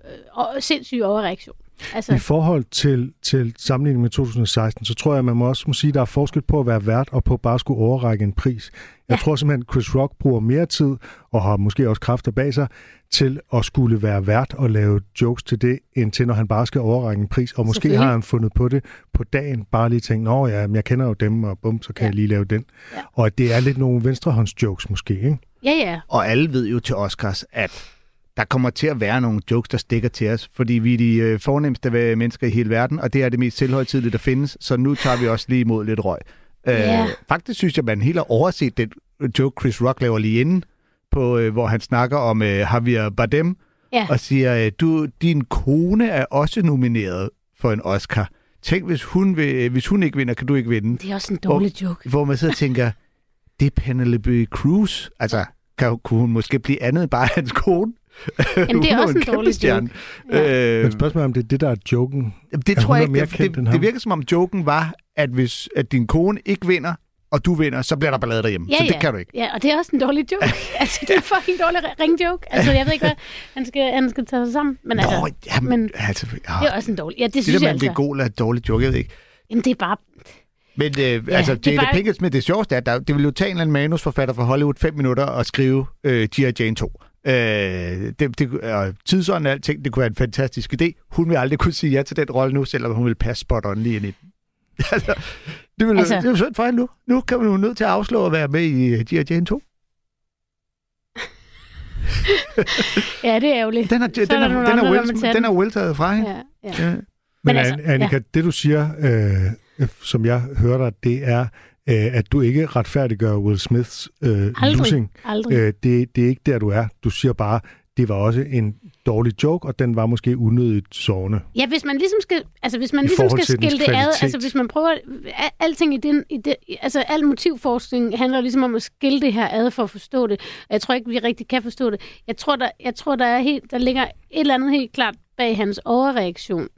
sindssyge overreaktion. Altså, I forhold til, til sammenligning med 2016, så tror jeg, man må også må sige, at der er forskel på at være vært og på bare at skulle overrække en pris. Jeg Ja. tror simpelthen, at Chris Rock bruger mere tid og har måske også kræfter bag sig til at skulle være vært og lave jokes til det, end til når han bare skal overrække en pris. Og måske har han fundet på det på dagen, bare lige tænkt, nå ja, men jeg kender jo dem, og bum, så kan Ja. jeg lige lave den. Ja. Og at det er lidt nogle venstrehåndsjokes måske, ikke? ja, ja. Og alle ved jo til Oscars, at der kommer til at være nogle jokes, der stikker til os, fordi vi er de øh, fornemmeste mennesker i hele verden, og det er det mest selvhøjtidlige, der findes, så nu tager vi også lige imod lidt røg. Ja. Øh, faktisk synes jeg, man helt har overset den joke, Chris Rock laver lige inden, på, øh, hvor han snakker om øh, Javier Bardem, Ja. og siger, øh, du, din kone er også nomineret for en Oscar. Tænk, hvis hun, vil, øh, hvis hun ikke vinder, kan du ikke vinde. Det er også en dårlig joke. Hvor man sidder og tænker, det er Penelope Cruz. Altså, kan, kunne hun måske blive andet end bare hans kone? Jamen, det er også jo en dårlig kæmpestjerne. Ja. Øh, Men spørgsmålet er, om det er det, der er joken. Jamen, det Er tror jeg mere ikke. Det, kendt end det, det virker som om joken var, at hvis at din kone ikke vinder, og du vinder, så bliver der ballade derhjemme. Ja, så det ja. kan du ikke. Ja, og det er også en dårlig joke. altså, det er en fucking dårlig ringjoke. Altså, jeg ved ikke, hvad han skal, han skal tage sig sammen. Men altså, Nå, jamen, men altså, ja, det er også en dårlig... Ja, det, det synes der jeg at det er altså. god eller dårlig joke, jeg ved ikke. Jamen, det er bare... Men øh, altså, det er Jada bare- Pinkett Smith, det sjoveste er, at der, det vil jo tage en eller anden manusforfatter fra Hollywood fem minutter og skrive øh, G.I. Jane 2. Øh, det, det, og tidsånden og alting, det kunne være en fantastisk idé. Hun vil aldrig kunne sige ja til den rolle nu, selvom hun vil passe spot on lige ind i den. altså, det, vil, altså, det er jo synd for hende nu. Nu kan hun jo nødt til at afslå at være med i øh, G.I. Jane 2. Ja, det er ærgerligt. Den er, Så er den er, den er, well, den den. er well taget fra hende. Ja, ja. Ja. Men, Men altså, Annika, ja. det du siger, øh, som jeg hører dig, det er, øh, at du ikke retfærdiggør Will Smiths øh, Aldrig. losing. Aldrig. Øh, det, det er ikke der, du er. Du siger bare, det var også en dårlig joke, og den var måske unødigt sårende. Ja, hvis man ligesom skal, altså hvis man I ligesom skal skille det ad, altså hvis man prøver, al- alting i den, i det, altså al motivforskning handler ligesom om at skille det her ad for at forstå det. Og jeg tror ikke, vi rigtig kan forstå det. Jeg tror, der, jeg tror, der, er helt, der ligger et eller andet helt klart bag hans overreaktion,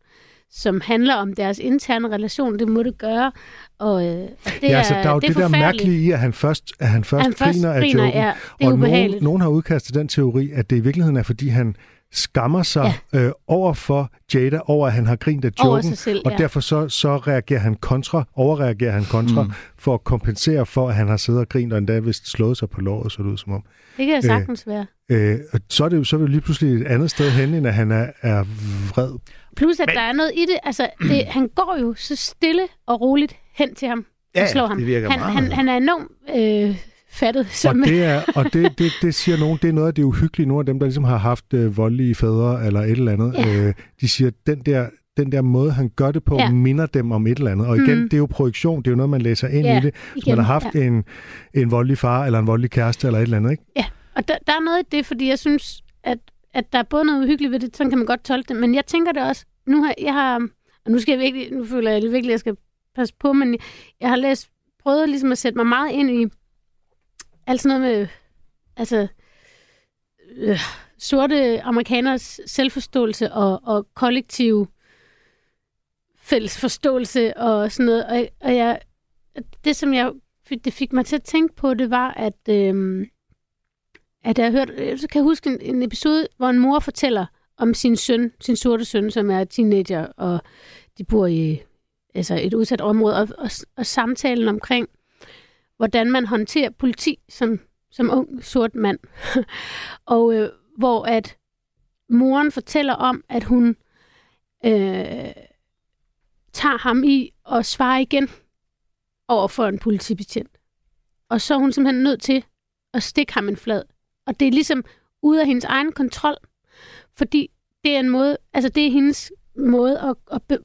som handler om deres interne relation. Det må det gøre. Og, øh, og det ja, altså, er, der er jo det, det, er der mærkelige i, at han først, at han først, Han først griner af joken. ja, det er og nogen, nogen har udkastet den teori, at det i virkeligheden er, fordi han skammer sig ja. øh, over for Jada, over at han har grint af joken, selv, og ja. derfor så, så reagerer han kontra, overreagerer han kontra, mm. for at kompensere for, at han har siddet og grint, og endda vist slået sig på låret, så det ud som om. Det kan sagtens være. Øh, og så er det jo så er vi jo lige pludselig et andet sted hen, end at han er, er vred. Plus, at Men... der er noget i det. Altså, det, han går jo så stille og roligt hen til ham Ja, og slår ham. det virker han, meget. han, han er enormt øh, fattet. Som, Og det, er, og det, det, det siger nogen, det er noget af det uhyggelige. Nogle af dem, der ligesom har haft øh, voldelige fædre eller et eller andet, Ja. øh, de siger, at den der, den der måde, han gør det på, Ja. ja. minder dem om et eller andet. Og igen, Mm. det er jo projektion, det er jo noget, man læser ind Ja, i det. Hvis igen, man har haft ja. en, en voldelig far eller en voldelig kæreste eller et eller andet, ikke? Ja, og der, der er noget i det, fordi jeg synes, at, at der er både noget uhyggeligt ved det, sådan kan man godt tolke det, men jeg tænker det også, nu har jeg har, og nu skal jeg virkelig, nu føler jeg virkelig, at jeg skal passe på, men jeg har læst, prøvet ligesom at sætte mig meget ind i alt sådan noget med, altså, øh, sorte amerikaners selvforståelse og, og kollektiv fælles forståelse og sådan noget, og, og jeg, det som jeg, det fik mig til at tænke på, det var, at, øh, at jeg hørte, jeg øh, så kan jeg huske en, en episode, hvor en mor fortæller om sin søn, sin sorte søn, som er teenager, og de bor i altså et udsat område, og, og, og samtalen omkring, hvordan man håndterer politi som, som ung sort mand. og øh, hvor at moren fortæller om, at hun øh, tager ham i og svarer igen over for en politibetjent. Og så er hun simpelthen nødt til at stikke ham en flad. Og det er ligesom ude af hendes egen kontrol, fordi det er en måde, altså det er hendes måde at, at be,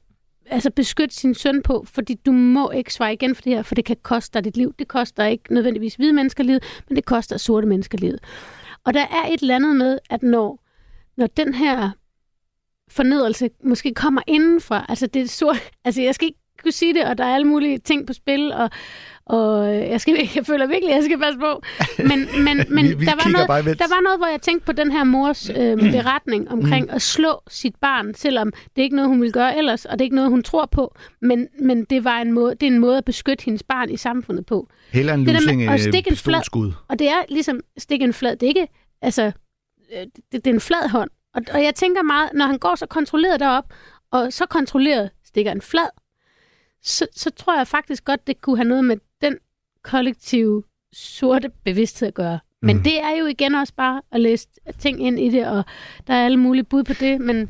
altså beskytte sin søn på, fordi du må ikke svare igen for det her, for det kan koste dig dit liv. Det koster ikke nødvendigvis hvide mennesker livet, men det koster sorte mennesker livet. Og der er et eller andet med, at når, når den her fornedrelse måske kommer indenfra, altså det er sort, altså jeg skal ikke kunne sige det, og der er alle mulige ting på spil, og, og jeg, skal, jeg føler virkelig, at jeg skal passe på. Men, men, men Vi- vi der, var noget, der var noget, hvor jeg tænkte på den her mors øh, beretning omkring mm. at slå sit barn, selvom det er ikke noget, hun vil gøre ellers, og det er ikke noget, hun tror på, men, men det, var en måde, det er en måde at beskytte hendes barn i samfundet på. Heller en lusing øh, stikke en flad-. Og det er ligesom stikke en flad. Det er ikke, altså, øh, det, det er en flad hånd. Og, og jeg tænker meget, når han går så kontrolleret derop, og så kontrolleret stikker en flad, så, så tror jeg faktisk godt, det kunne have noget med den kollektive sorte bevidsthed at gøre. Men Mm. det er jo igen også bare at læse ting ind i det, og der er alle mulige bud på det, men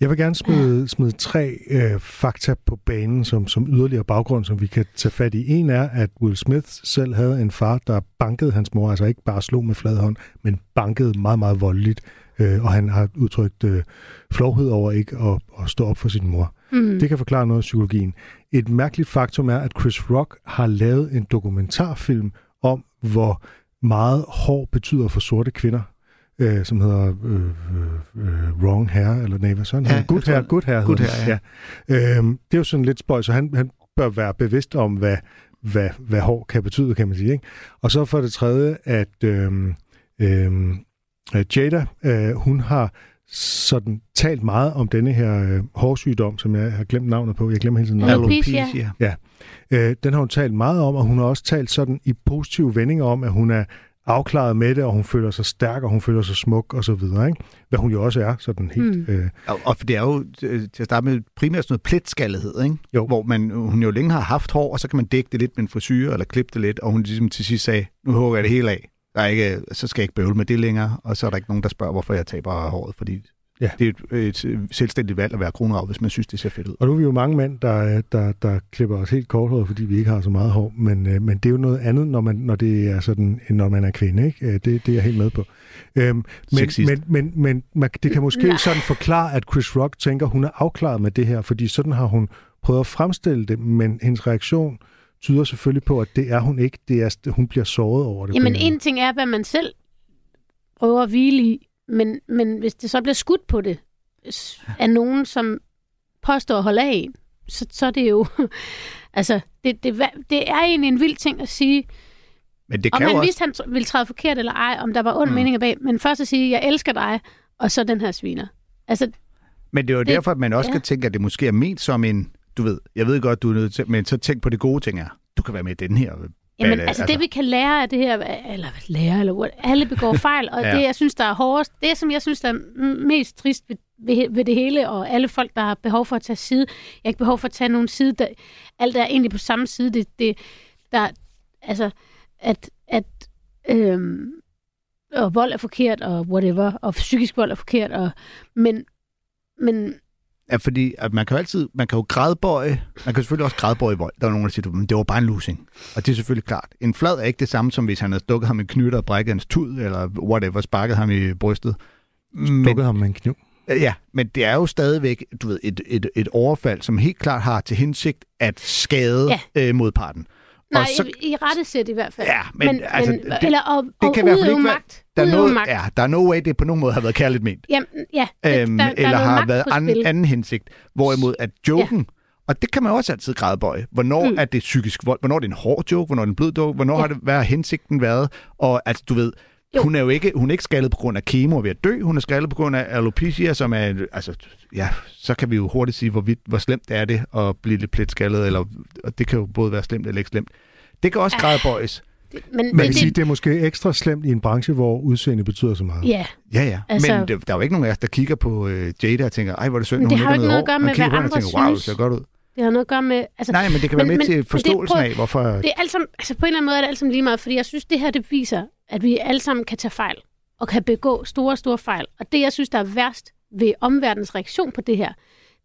Jeg vil gerne smide, smide tre øh, fakta på banen som, som yderligere baggrund, som vi kan tage fat i. En er, at Will Smith selv havde en far, der bankede hans mor, altså ikke bare slog med flad hånd, men bankede meget, meget voldeligt. Øh, og han har udtrykt øh, flovhed over ikke at, at stå op for sin mor. mm, Det kan forklare noget af psykologien. Et mærkeligt faktum er, at Chris Rock har lavet en dokumentarfilm om, hvor meget hår betyder for sorte kvinder, øh, som hedder øh, øh, øh, Wrong Hair, eller nej, hvad sådan? Ja, Ja, good tror- Hair, Good Hair. Good Hair, den. ja. Øhm, det er jo sådan lidt spøj, så han, han bør være bevidst om, hvad, hvad, hvad hår kan betyde, kan man sige. Ikke? Og så for det tredje, at øhm, øh, Jada, øh, hun har sådan talt meget om denne her øh, hårsygdom, som jeg har glemt navnet på. Jeg glemmer hele tiden navnet. Alopecia. Alopecia. Øh, den har hun talt meget om, og hun har også talt sådan i positive vendinger om, at hun er afklaret med det, og hun føler sig stærk, og hun føler sig smuk, og så videre. Ikke? Hvad hun jo også er, sådan helt... Mm. Øh, Og, og det er jo øh, til at starte med primært sådan noget pletskallighed, ikke? Jo. Hvor man, hun jo længe har haft hår, og så kan man dække det lidt med en frisyr, eller klippe det lidt, og hun ligesom til sidst sagde, nu hugger jeg det hele af. Der er ikke, så skal jeg ikke bøvle med det længere, og så er der ikke nogen, der spørger, hvorfor jeg taber håret, fordi Ja. det er et, et selvstændigt valg at være kronrav, hvis man synes, det ser fedt ud. og nu er vi jo mange mænd, der, der, der klipper os helt korthåret, fordi vi ikke har så meget hår, men, øh, men det er jo noget andet, når, man, når det er sådan, end når man er kvinde. Ikke? Øh, Det, det er jeg helt med på. Øhm, men, men, men, men man, det kan måske Nej. sådan forklare, at Chris Rock tænker, hun er afklaret med det her, fordi sådan har hun prøvet at fremstille det, men hendes reaktion tyder selvfølgelig på, at det er hun ikke. Det er, hun bliver såret over det. Jamen, en ting er, hvad man selv prøver at hvile i, men, men hvis det så bliver skudt på det af nogen, som påstår at holde af en, så, så er det jo... altså, det, det, det er egentlig en vild ting at sige, Men det om kan jo han også... vidste, han ville træde forkert eller ej, om der var ond Mm. mm. mening bag, men først at sige, jeg elsker dig, og så den her sviner. Altså, Men det er jo Det- derfor, at man også ja. kan tænke, at det måske er ment som en, du ved, jeg ved godt, du er nødt til, men så tænk på det gode ting er, du kan være med i den her. Jamen, altså, altså det vi kan lære af det her, eller lære, eller what, alle begår fejl, og Ja. det, jeg synes, der er hårdest, det, som jeg synes, der er mest trist ved, ved, ved det hele, og alle folk, der har behov for at tage side, jeg har ikke behov for at tage nogen side, der, alt er egentlig på samme side, det, det der, altså, at, at øhm, og vold er forkert, og whatever, og psykisk vold er forkert, og, men, men Ja, fordi at man kan jo altid, man kan jo gradbøje, man kan selvfølgelig også gradbøje vold. Der er nogen, der siger, men det var bare en losing. Og det er selvfølgelig klart. En flad er ikke det samme, som hvis han havde stukket ham en knytter og brækket hans tud, eller whatever, sparket ham i brystet. Men, Stukket ham med en kniv. ja, men det er jo stadigvæk du ved, et, et, et overfald, som helt klart har til hensigt at skade ja. øh, modparten. Nej, Og så- i, i rette sæt i hvert fald. Ja, men altså, men, det- eller og, det og kan i hvert fald ikke være- magt. Der er, noget, magt. ja, der er no way, det på nogen måde har været kærligt ment. Jamen, ja, øhm, der, der eller er noget har været på an, spil. anden hensigt. Hvorimod at joken, og det kan man også altid gradbøje. Hvornår mm. Er det psykisk vold? Hvornår er det en hård joke? Hvornår er det en blød joke? Hvornår ja. Ja. har det været hensigten været? Og altså, du ved, jo. Hun er jo ikke, hun er ikke skaldet på grund af kemo ved at dø. Hun er skaldet på grund af alopecia, som er, altså, ja, så kan vi jo hurtigt sige, hvor, vidt, hvor slemt er det at blive lidt pletskaldet, eller, og det kan jo både være slemt eller ikke slemt. Det kan også Ah. gradbøjes. Men, Man det, kan sige, det, det er måske ekstra slemt i en branche, hvor udseende betyder så meget. ja, Ja, ja. Altså, Altså- men det, der er jo ikke nogen af os, der kigger på øh, Jada og tænker, ej, hvor er det synd, hun det har ikke noget at gøre med, hvad andre tænker, wow, det synes. ser godt ud. det har noget at gøre med... Altså, Nej, men det kan være Men- med men- til men det- forståelsen prøv- af, hvorfor... Det er alt sammen, altså på en eller anden måde er det alt sammen lige meget, fordi jeg synes, det her det viser, at vi alle sammen kan tage fejl. og kan begå store, store fejl. Og det, jeg synes, der er værst ved omverdens reaktion på det her,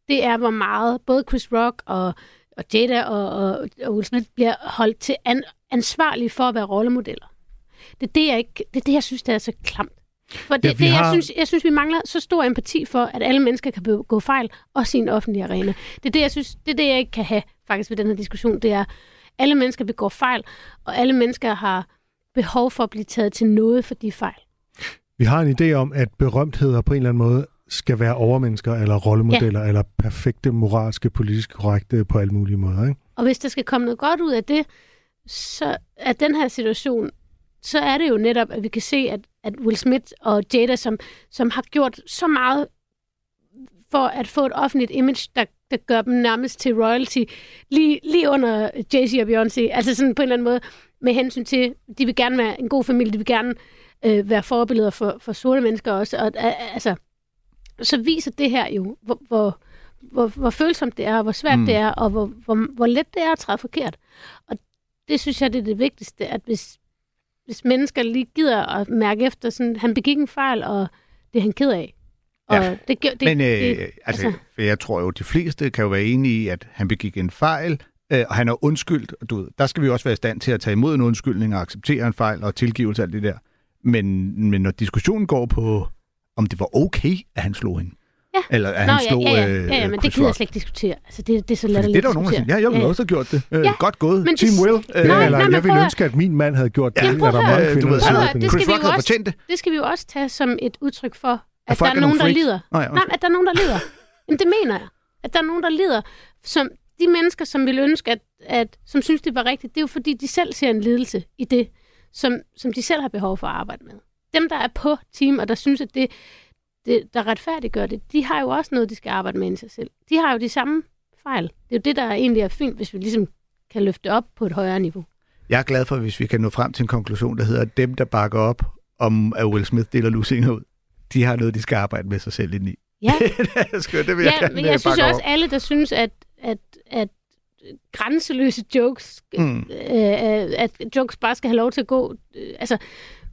det er, hvor meget både Chris Rock og, og Jada og, og, og Will Smith bliver holdt til an, ansvarlige for at være rollemodeller. Det er det, jeg, ikke, det, er det, jeg synes, der er så klamt. For det, Ja, det, har- jeg, synes, jeg synes, vi mangler så stor empati for, at alle mennesker kan begå fejl, også i en offentlig arena. Det er det, jeg synes, det er det, jeg ikke kan have faktisk ved den her diskussion. Det er, alle mennesker begår fejl, og alle mennesker har behov for at blive taget til noget for de fejl. Vi har en idé om, at berømtheder på en eller anden måde skal være overmennesker eller rollemodeller ja. eller perfekte moralske, politisk korrekte på alle mulige måder. Ikke? Og hvis der skal komme noget godt ud af det, så er den her situation, så er det jo netop, at vi kan se, at, at Will Smith og Jada, som, som har gjort så meget for at få et offentligt image, der, der gør dem nærmest til royalty, lige, lige under Jay-Z og Beyoncé. Altså sådan på en eller anden måde, med hensyn til, de vil gerne være en god familie, de vil gerne øh, være forbilleder for, for sorte mennesker også. Og, altså, så viser det her jo, hvor, hvor, hvor, hvor følsomt det er, og hvor svært Mm. det er, og hvor, hvor, hvor let det er at træde forkert. Og det synes jeg, det er det vigtigste, at hvis, hvis mennesker lige gider at mærke efter, sådan, han begik en fejl, og det er han ked af. Og Ja, det, det, Men øh, det, altså, altså, jeg tror jo, de fleste kan jo være enige i, at han begik en fejl, øh, og han er undskyldt. og Du ved, der skal vi også være i stand til at tage imod en undskyldning og acceptere en fejl og tilgivelse og alt det der. Men, men når diskussionen går på, om det var okay, at han slog hende. Ja. Eller at Nå, han slog ja, ja, ja, øh, ja, ja, men det gider jeg slet ikke diskutere. Altså, det, det er så latterligt det er der nogen, der siger, ja, jeg ville også have gjort det. Øh, Ja. Godt gået. Men det- Team Will. Ja, Øh, Nej, eller nej, jeg ville prøv at- ønske, at min mand havde gjort det. Ja, er prøv der mange kvinder, Du ved, der Prøv siger at- på det net. skal vi jo også- det. Det skal vi jo også tage som et udtryk for, at, der er er nogen, der lider. Nå, ja, Nej, at der er nogen, der lider. Jamen, det mener jeg. At der er nogen, der lider. Som de mennesker, som vil ønske, at, at, som synes, det var rigtigt, det er jo fordi, de selv ser en lidelse i det, som, som de selv har behov for at arbejde med. Dem, der er på team, og der synes, at det, det, der retfærdiggør det, de har jo også noget, de skal arbejde med i sig selv. De har jo de samme fejl. Det er jo det, der egentlig er fint, hvis vi ligesom kan løfte op på et højere niveau. Jeg er glad for, hvis vi kan nå frem til en konklusion, der hedder, at dem, der bakker op om, at Will Smith deler lusinger ud, de har noget, de skal arbejde med sig selv ind i. Ja, det er skønt, det vil jeg ja gerne men jeg synes også, op. alle, der synes, at, at, at grænseløse jokes, Mm. mm. øh, at jokes bare skal have lov til at gå. Øh, altså,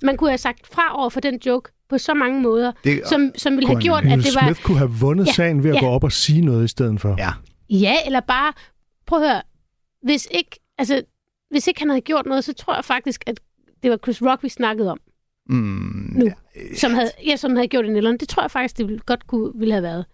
man kunne have sagt fra over for den joke på så mange måder, Det, som, som ville have gjort, at det var... Smith kunne have vundet Ja, sagen ved at ja. gå op og sige noget i stedet for. Ja. Ja, eller bare... Prøv at høre. Hvis ikke, altså, hvis ikke han havde gjort noget, så tror jeg faktisk, at det var Chris Rock, vi snakkede om, mm, Nu. ja, som havde, ja, som havde gjort det eller. Det tror jeg faktisk, det ville, godt kunne, ville have været.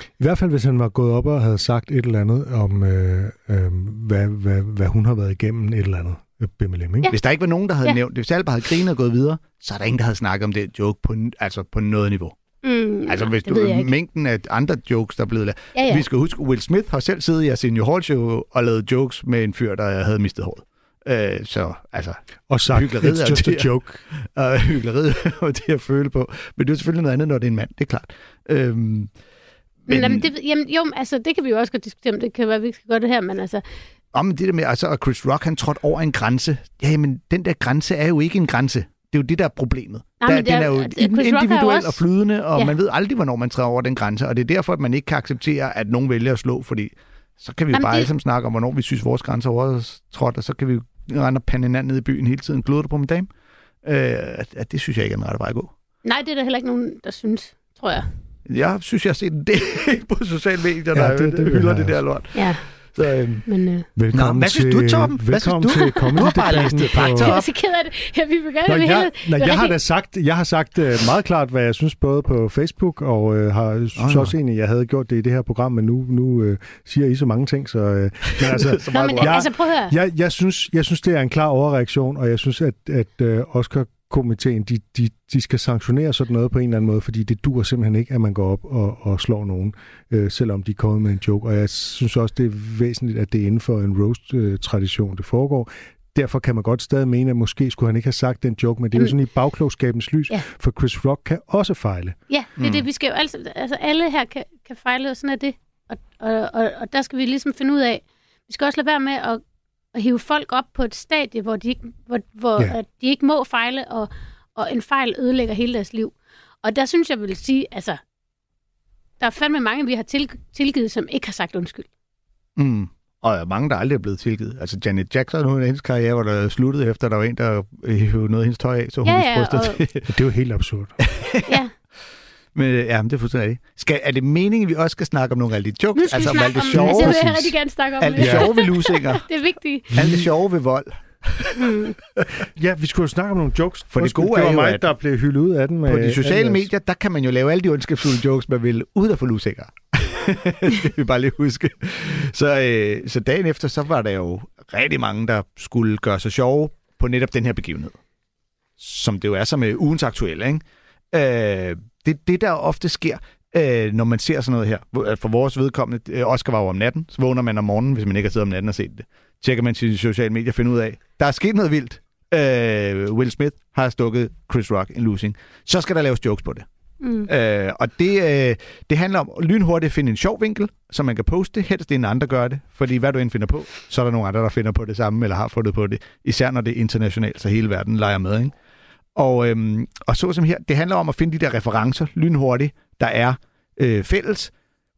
I hvert fald, hvis han var gået op og havde sagt et eller andet om, øh, øh, hvad, hvad, hvad hun har været igennem, et eller andet. øh, BMLM, ikke? Ja. Hvis der ikke var nogen, der havde ja. Nævnt det, hvis alle bare havde grinet og gået videre, så er der ingen, der havde snakket om det joke på, altså på noget niveau. Mm, altså hvis jeg du, ikke. mængden af andre jokes, der er blevet lavet. Ja, ja. Vi skal huske, Will Smith har selv siddet i Arsenio Hall Show og lavet jokes med en fyr, der havde mistet håret. Øh, så altså, Og sagt, Hykleriet it's er just a joke. og hyggeleriet og det at føle på. Men det er selvfølgelig noget andet, når det er en mand, det er klart. Øhm, Men, men, jamen, det, jamen, jo, altså, det kan vi jo også godt diskutere, om det kan være, vi ikke skal gøre det her, men altså, om det der med, altså, at Chris Rock, han trådte over en grænse. Ja, men den der grænse er jo ikke en grænse. Det er jo det, der er problemet. Nej, der, det den er- er jo Chris individuel også- og flydende, og Ja. man ved aldrig, hvornår man træder over den grænse. Og det er derfor, at man ikke kan acceptere, at nogen vælger at slå, fordi så kan vi Jamen, bare det- alle sammen snakke om, hvornår vi synes, vores grænse er overtrådt, og så kan vi jo rende og pande hinanden ned i byen hele tiden. Gløder du på min dame? Øh, at, at det synes jeg ikke er den rette vej at gå. nej, det er der heller ikke nogen, der synes, tror jeg. Jeg synes, jeg har set en del på sociale medier, Ja, der det- det, det det, hylder det der lort. Ja, Så, øhm, men... Øh, Velkommen Nå, hvad synes til, du, Torben? Hvad Velkommen synes du? til Du har bare listet på- fakta jeg er op. så ked af det. Jeg vil gerne Nå, jeg, nej, jeg har da sagt, jeg har sagt uh, meget klart, hvad jeg synes både på Facebook, og øh, har synes nå. også egentlig, jeg havde gjort det i det her program, men nu, nu øh, siger I så mange ting, så... Øh, men altså, Så Nå, meget men bra. Jeg- altså, prøv at høre. jeg, jeg, synes, jeg synes, det er en klar overreaktion, og jeg synes, at, at øh, Oscar-komiteen, de, de, de skal sanktionere sådan noget på en eller anden måde, fordi det dur simpelthen ikke, at man går op og, og slår nogen, øh, selvom de er kommet med en joke. Og jeg synes også, det er væsentligt, at det er inden for en roast-tradition, det foregår. Derfor kan man godt stadig mene, at måske skulle han ikke have sagt den joke, men det er jo Jamen- sådan i bagklogskabens lys, Ja. for Chris Rock kan også fejle. Ja, det er Mm. det. Vi skal jo altså, altså alle her kan, kan fejle, og sådan er det. Og, og, og, og der skal vi ligesom finde ud af, vi skal også lade være med at, at hive folk op på et stadie, hvor de ikke, hvor, hvor, Ja. ja. at de ikke må fejle, og, og en fejl ødelægger hele deres liv. Og der synes jeg vil sige, altså, der er fandme mange, vi har til, tilgivet, som ikke har sagt undskyld. Mm. Og mange, der aldrig er blevet tilgivet. Altså Janet Jackson, hun, hendes karriere var der sluttet efter, der var en, der hævde noget af hendes tøj af, så hun Ja, ja, ja, ja, og- til. Det er jo helt absurd. ja. Men øh, ja, men det er fuldstændig rigtigt. Skal, er det meningen, at vi også skal snakke om nogle af de jokes? Nu skal altså vi om snakke det om sjove, Altså, jeg vil rigtig gerne snakke om alt det det. sjove ved lusinger, Det er vigtigt. alt det sjove ved vold. Ja, vi skulle jo snakke om nogle jokes. For det gode det er var jo, mig, at der blev hyldet ud af den. Med På de sociale medier, der kan man jo lave alle de ondskabsfulde jokes, man vil, uden at få lusinger. det vil vi bare lige huske. Så, øh, så dagen efter, så var der jo rigtig mange, der skulle gøre sig sjove på netop den her begivenhed. Som det jo er som med ugens aktuelle, ikke? Øh, det, det, der ofte sker, øh, når man ser sådan noget her, for vores vedkommende, øh, Oscar var jo om natten, så vågner man om morgenen, hvis man ikke har siddet om natten og set det. Tjekker man sine sociale medier og finder ud af, der er sket noget vildt. Øh, Will Smith har stukket Chris Rock en losing. Så skal der laves jokes på det. Mm. Øh, og det, øh, det handler om lynhurtigt at finde en sjov vinkel, så man kan poste, helst inden andre gør det. Fordi hvad du end finder på, så er der nogle andre, der finder på det samme, eller har fundet på det. Især når det er internationalt, så hele verden leger med. Ikke? Og, øhm, og så som her, det handler om at finde de der referencer lynhurtigt, der er øh, fælles.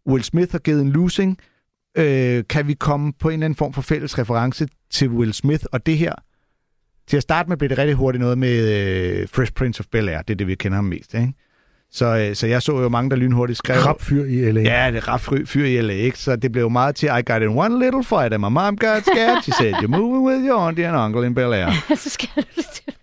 Will Smith har givet en losing. Øh, kan vi komme på en eller anden form for fælles reference til Will Smith og det her? Til at starte med blev det rigtig hurtigt noget med øh, Fresh Prince of Bel-Air. Det er det, vi kender ham mest. Ikke? Så, øh, så jeg så jo mange, der lynhurtigt skrev... Krab fyr i LA. Ja, det er ret fyr, i LA, ikke? Så det blev meget til, I got in one little fight, and my mom got scared. She said, you're moving with your auntie and uncle in Bel Air. så skal du til.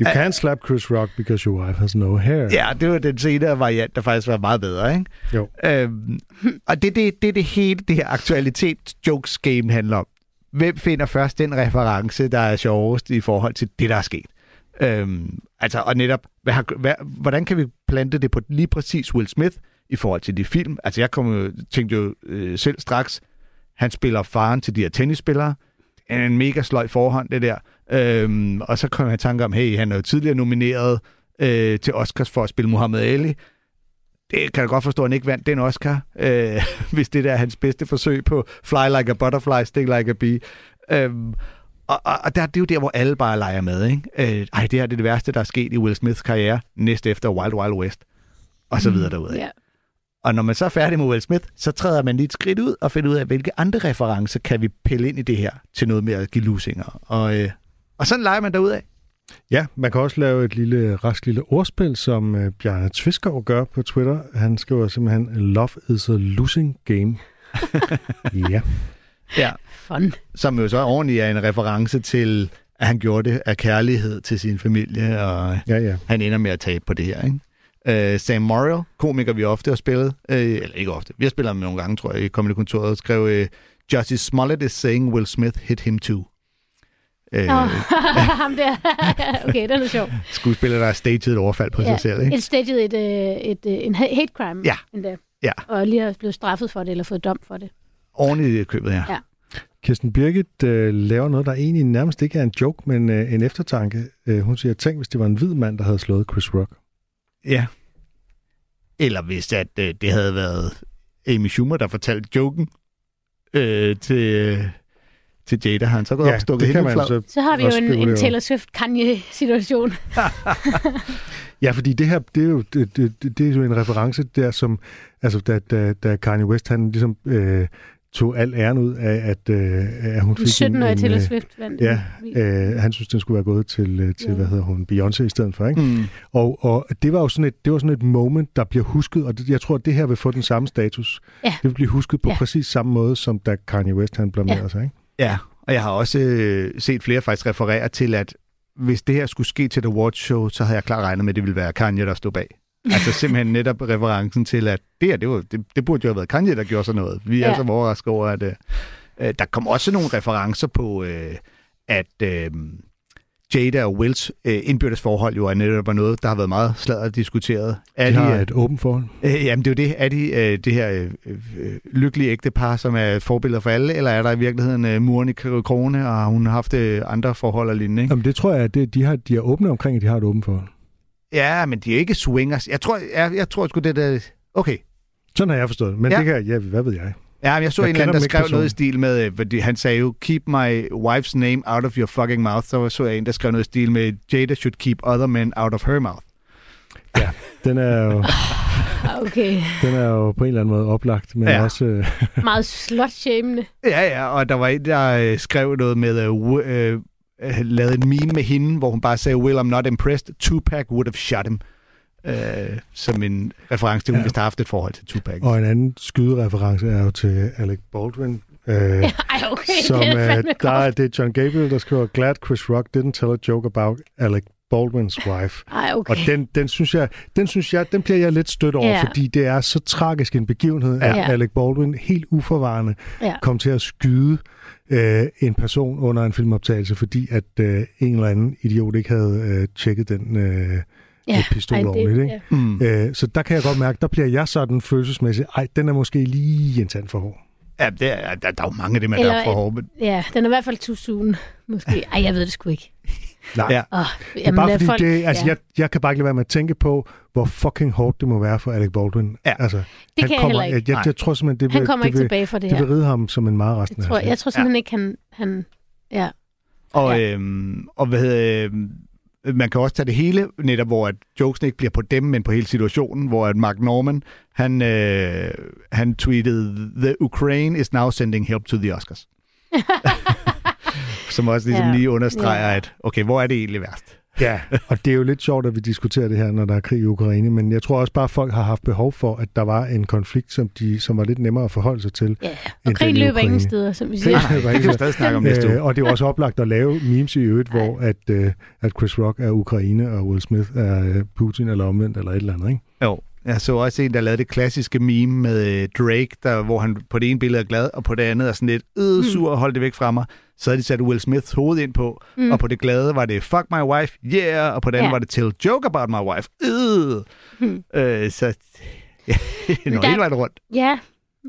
You can't slap Chris Rock because your wife has no hair. Ja, det var den senere variant, der faktisk var meget bedre, ikke? Jo. Øhm, og det er det, det, det hele, det her aktualitet-jokes-game handler om. Hvem finder først den reference, der er sjovest i forhold til det, der er sket? Øhm, altså, og netop, hvad har, hvad, hvordan kan vi plante det på lige præcis Will Smith i forhold til de film? Altså, jeg kom, jo- tænkte jo øh, selv straks, han spiller faren til de her tennisspillere. En mega sløj forhånd, det der. Øhm, og så kom jeg i tanke om, hey, han er jo tidligere nomineret øh, til Oscars for at spille Muhammad Ali. Det kan jeg godt forstå, at han ikke vandt den Oscar, øh, hvis det der er hans bedste forsøg på Fly Like a Butterfly, Sting Like a Bee. Øhm, og, og, og der, det er jo der, hvor alle bare leger med. Ikke? Øh, ej, det her det er det værste, der er sket i Will Smiths karriere, næste efter Wild Wild West, og så videre derudad. Ja. Og når man så er færdig med Will Smith, så træder man lige et skridt ud og finder ud af, hvilke andre referencer kan vi pille ind i det her til noget med at give lusinger. Og, øh, og sådan leger man derudad. Ja, man kan også lave et lille, rask lille ordspil, som uh, Bjarne Tviskov gør på Twitter. Han skriver simpelthen, love is a losing game. ja. Ja. Fun. Som jo så ordentligt er en reference til, at han gjorde det af kærlighed til sin familie, og Ja, ja. han ender med at tabe på det her. Ikke? Uh, Sam Morrill, komiker vi ofte har spillet, uh, eller ikke ofte, vi har spillet ham nogle gange, tror jeg, i Comedy Kontoret, skrev, uh, Justice Smollett is saying Will Smith hit him too. Uh, Nå, ham der. okay, den er sjov. skuespiller, der har staged et overfald på Ja, sig selv. Ikke? Et staged et, øh, et, øh, en ha- hate crime. Ja. Endda. Ja. Og lige har blevet straffet for det, eller fået dom for det. Ordentligt i købet, ja. Ja. Kirsten Birgit øh, laver noget, der egentlig nærmest ikke er en joke, men øh, en eftertanke. Øh, hun siger, tænk, hvis det var en hvid mand, der havde slået Chris Rock. Ja. Eller hvis at, øh, det havde været Amy Schumer, der fortalte joken øh, til, til Jada, har han så gået op og stukket hende så Så har vi jo en, en. Taylor Swift-Kanye-situation. Ja, fordi det her, det er jo, det, det, det det er jo en reference der, som, altså da, da, da Kanye West, han ligesom øh, tog al æren ud af, at, øh, at hun fik en, 17-årige en, Taylor øh, Swift vandt. Ja, øh, han synes, den skulle være gået til, øh, til Ja. hvad hedder hun, Beyoncé i stedet for, ikke? Mm. Og, og det var jo sådan et, det var sådan et moment, der bliver husket, og det, jeg tror, at det her vil få den samme status. Ja. Det vil blive husket på Ja. præcis samme måde, som da Kanye West, han blamerede Ja. sig, ikke? Ja, og jeg har også øh, set flere faktisk referere til, at hvis det her skulle ske til The Watch Show, så havde jeg klart regnet med, at det ville være Kanye, der stod bag. Altså simpelthen netop referencen til, at det her, det, var, det, det burde jo have været Kanye, der gjorde sådan noget. Vi er Ja. altså overrasket over, at øh, øh, der kom også nogle referencer på, øh, at øh, Jada og Wills øh, indbyrdes forhold jo er netop noget, der har været meget sladret diskuteret. Er De har øh, et åbent forhold. Øh, jamen, det er jo det. Er de øh, det her øh, øh, lykkelige ægtepar, som er forbilleder for alle, eller er der i virkeligheden øh, muren i krone, og hun har haft øh, andre forhold og lignende? Ikke? Jamen, det tror jeg, at det, de, har, de er åbne omkring, at de har et åbent forhold. Ja, men de er ikke swingers. Jeg tror, jeg, jeg tror sgu det der... Okay. Sådan har jeg forstået det. Men Ja. det kan jeg, ja, hvad ved jeg? Ja, men jeg så Jeg en eller anden, der skrev noget i stil med, øh, fordi han sagde jo, keep my wife's name out of your fucking mouth. Så så jeg en, der skrev noget i stil med, Jada should keep other men out of her mouth. Ja. Den er jo, Okay. den er jo på en eller anden måde oplagt, men Ja. også... Øh, Meget slot-shamende. Ja, ja, og der var en, der øh, skrev noget med, øh, øh, øh, lavede en meme med hende, hvor hun bare sagde, Will, I'm not impressed. Tupac would have shot him. Øh, som en reference til, hun ja. Vist har haft et forhold til Tupac. og en anden skydereference er jo til Alec Baldwin. Øh, Ej, okay, som, det er øh, der er det er John Gabriel, der skriver, Glad Chris Rock didn't tell a joke about Alec Baldwins wife. Ej, okay. Og den, den, synes jeg, den synes jeg, den bliver jeg lidt stødt over, Ja. fordi det er så tragisk en begivenhed, at Ja. Alec Baldwin helt uforvarende Ja. kom til at skyde øh, en person under en filmoptagelse, fordi at øh, en eller anden idiot ikke havde øh, tjekket den øh, ja. med pistol Ej, ordentligt. Ikke? Ja. Mm. Øh, så der kan jeg godt mærke, der bliver jeg sådan følelsesmæssigt, ej, den er måske lige en tand for hård. Ja, det er, der, der er jo mange af dem, der Eller er for hårde. men- ja, den er i hvert fald too soon. Måske. Ej, jeg ved det sgu ikke. Nej, Ja. Oh, det er bare fordi, folk, det, altså, ja. jeg, jeg kan bare ikke lade være med at tænke på, hvor fucking hårdt det må være for Alec Baldwin. Ja. Altså, det han kan jeg kommer, heller ikke. Jeg, jeg, Nej. jeg tror simpelthen, det vil, Han kommer det ikke vil, tilbage fra det det her. vil ride ham som en meget resten Jeg af tror, hans jeg tror simpelthen ikke, han... han ja. Og, Ja. øhm, og hvad hedder, øhm, man kan også tage det hele, netop hvor at jokesene ikke bliver på dem, men på hele situationen, hvor at Mark Norman, han, øh, han tweetede, The Ukraine is now sending help to the Oscars. Som også ligesom Ja. lige understreger, Ja. at okay, hvor er det egentlig værst? Ja, og det er jo lidt sjovt, at vi diskuterer det her, når der er krig i Ukraine, men jeg tror også bare, at folk har haft behov for, at der var en konflikt, som, de, som var lidt nemmere at forholde sig til. ja. Og i løber ingen Ukraine. steder, som vi siger. løber Det ikke kan vi stadig snakke om næste uge. Øh, og det er også oplagt at lave memes i øvrigt, hvor at, øh, at Chris Rock er Ukraine, og Will Smith er øh, Putin, eller omvendt, eller et eller andet, ikke? Jo, jeg så også en, der lavede det klassiske meme med Drake, der, hvor han på det ene billede er glad, og på det andet er sådan lidt øh, sur og hold det væk fra mig. Så havde de sat Will Smiths hoved ind på, mm. og på det glade var det fuck my wife, yeah, og på det andet Ja. var det tell joke about my wife, øh. Hmm. Øh, så ja, det når der- hele vejen rundt. Ja,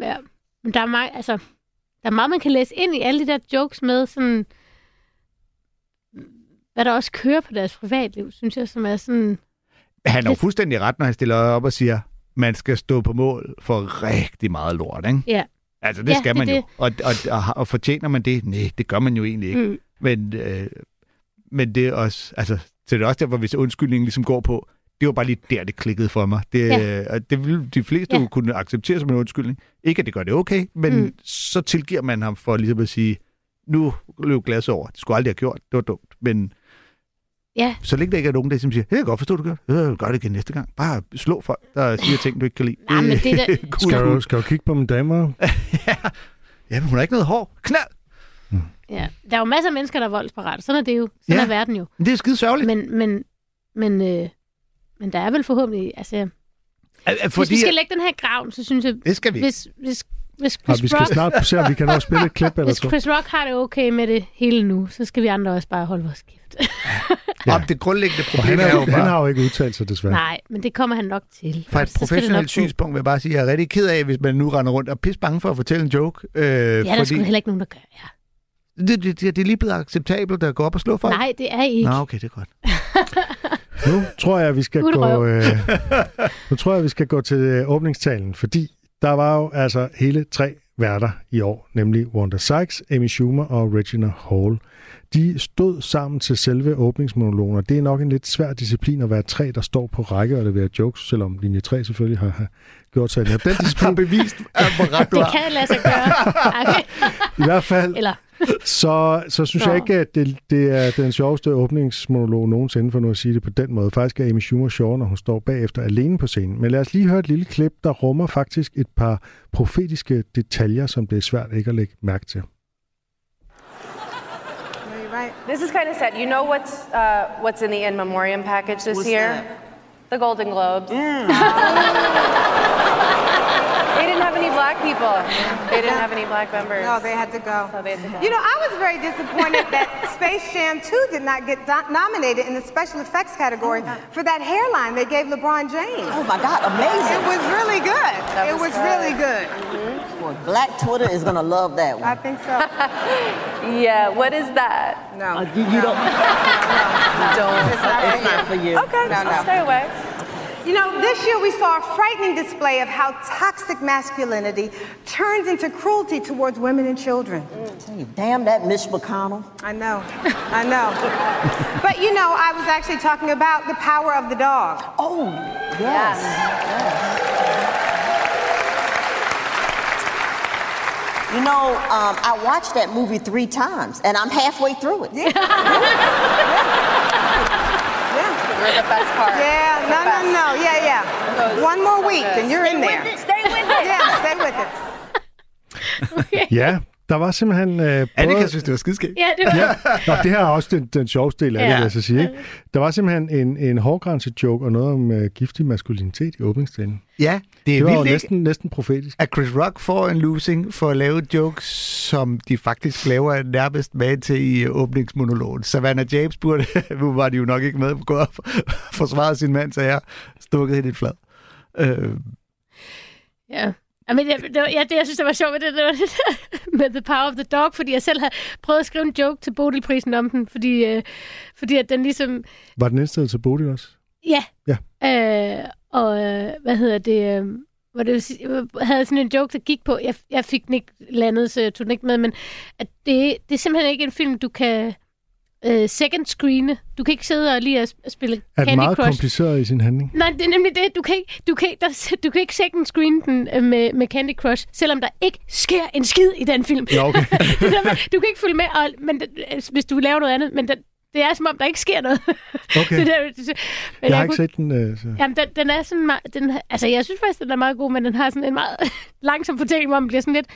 ja. Men der er, meget, altså, der er meget, man kan læse ind i alle de der jokes med, sådan, hvad der også kører på deres privatliv, synes jeg, som er sådan... Han er jo fuldstændig ret, når han stiller op og siger, man skal stå på mål for rigtig meget lort, ikke? Ja. Altså, det Ja, skal det man jo. det. Og, og, og, og fortjener man det? Nej, det gør man jo egentlig ikke. Mm, Men, øh, men det er også, altså, så det er også derfor, hvis undskyldningen ligesom går på, det var bare lige der, det klikkede for mig. Det, Ja. og det vil de fleste Ja. kunne acceptere som en undskyldning. Ikke, at det gør det okay, men mm. så tilgiver man ham for ligesom at sige, nu løb glas over. Det skulle aldrig have gjort. Det var dumt. Men Ja. så længe der ikke er nogen, der ligesom siger, det kan jeg godt forstå, du gør. Øh, gør det igen næste gang. Bare slå folk, der siger ting, du ikke kan lide. Nej, men det er da- cool, Skal du, skal du kigge på mine damer? ja. ja, men hun har ikke noget hår. Knald! ja. Der er jo masser af mennesker, der er voldsparate. Sådan er det jo. Sådan Ja. er verden jo. Men det er skide sørgeligt. Men, men, men, øh, men der er vel forhåbentlig... Altså, Fordi, hvis vi skal lægge den her grav, så synes jeg, Det skal vi. hvis, hvis, hvis Og Chris vi skal Rock snart se, om vi kan nå at spille et klip eller Hvis to. Chris Rock har det okay med det hele nu, så skal vi andre også bare holde vores kæft. Ja. Om det grundlæggende Og problem han, er jo er, bare... han har jo ikke udtalt sig, desværre. Nej, men det kommer han nok til. Fra et professionelt synspunkt vil jeg bare sige, at jeg er rigtig ked af, hvis man nu render rundt og er pisse bange for at fortælle en joke. Øh, Ja, der er fordi sgu heller ikke nogen, der gør. Ja. det, det, det, det er lige blevet acceptabelt at gå op og slå folk. Nej, det er ikke. Nå, okay, det er godt. Nu tror jeg, vi skal er det gå, øh, nu tror jeg, vi skal gå til øh, åbningstalen, fordi der var jo altså hele tre værter i år, nemlig Wanda Sykes, Amy Schumer og Regina Hall. De stod sammen til selve åbningsmonologen, og det er nok en lidt svær disciplin at være tre, der står på række og leverer jokes, selvom linje 3 selvfølgelig har, har gjort sig den har disciplin. bevist, at hvor ret du Det har. kan lade sig gøre. Okay. I hvert fald, Eller, så, så synes Nå. jeg ikke, at det, det er den sjoveste åbningsmonolog nogensinde, for nu at sige det på den måde. Faktisk er Amy Schumer sjov, når hun står bagefter alene på scenen. Men lad os lige høre et lille klip, der rummer faktisk et par profetiske detaljer, som det er svært ikke at lægge mærke til. This is kind of sad. You know what's uh, what's in the in memoriam package this What's year? that? The Golden Globes. they didn't have any black people. They didn't have any black members. No, they had to go. So they had to go. You know, I was very disappointed that Space Jam 2 did not get do- nominated in the special effects category for that hairline they gave LeBron James. Oh my God, amazing. It was really good. That it was was good. really good. Boy, Black Twitter is going to love that one. I think so. yeah. What is that? No. Uh, you, you don't, No. Don't. It's not it's not for you. Okay. No, no. Stay away. You know, this year we saw a frightening display of how toxic masculinity turns into cruelty towards women and children. Tell you, Damn that Mitch McConnell. I know. I know. but you know, I was actually talking about the power of the dog. Oh, Yes. You know, um, I watched that movie three times, and I'm halfway through it. Yeah. We're the best part. Yeah, no, no, best. no. Yeah, yeah. Those- One more week good. and you're in there. Stay with it. Yeah, stay with it. Ja, der var simpelthen... Øh, Annika synes, det var skidskægt. Ja, det var... Ja, Nå, det her er også den, den sjoveste del af det, Ja. vil jeg så sige. Ikke? Der var simpelthen en, en hårdgrænset joke og noget om uh, giftig maskulinitet i åbningstalen. Ja, det er Det var jo vildt næsten, næsten profetisk. at Chris Rock får en losing for at lave jokes, som de faktisk laver nærmest med til i åbningsmonologen. Savannah James burde, nu var de jo nok ikke med på gå op forsvare sin mand, så jeg stukket helt i flad. Øh, Ja. Jamen, det, det, var, ja, det, jeg synes, det var sjovt med det, det var det der med The Power of the Dog, fordi jeg selv har prøvet at skrive en joke til Bodilprisen om den, fordi, øh, fordi at den ligesom... Var den indstillet til Bodil også? Ja. Ja. Øh, og øh, hvad hedder det... Øh, hvor det jeg havde sådan en joke, der gik på, jeg, jeg fik den ikke landet, så jeg tog den ikke med, men at det, det er simpelthen ikke en film, du kan øh, second screene. Du kan ikke sidde og lige at sp- spille Er den Candy meget Crush. kompliceret i sin handling? Nej, det er nemlig det. Du kan ikke, du kan ikke, der, du kan ikke second screen den øh, med, med Candy Crush, selvom der ikke sker en skid i den film. Ja, okay. Det du kan ikke følge med, og, men, det- altså, hvis du laver noget andet, men det, det er som om, der ikke sker noget. okay. det der, det, men Jeg har ikke kunne- set den. Øh, så. Jamen, den, den er sådan meget, den, altså, jeg synes faktisk, den er meget god, men den har sådan en meget langsom fortælling, hvor man bliver sådan lidt...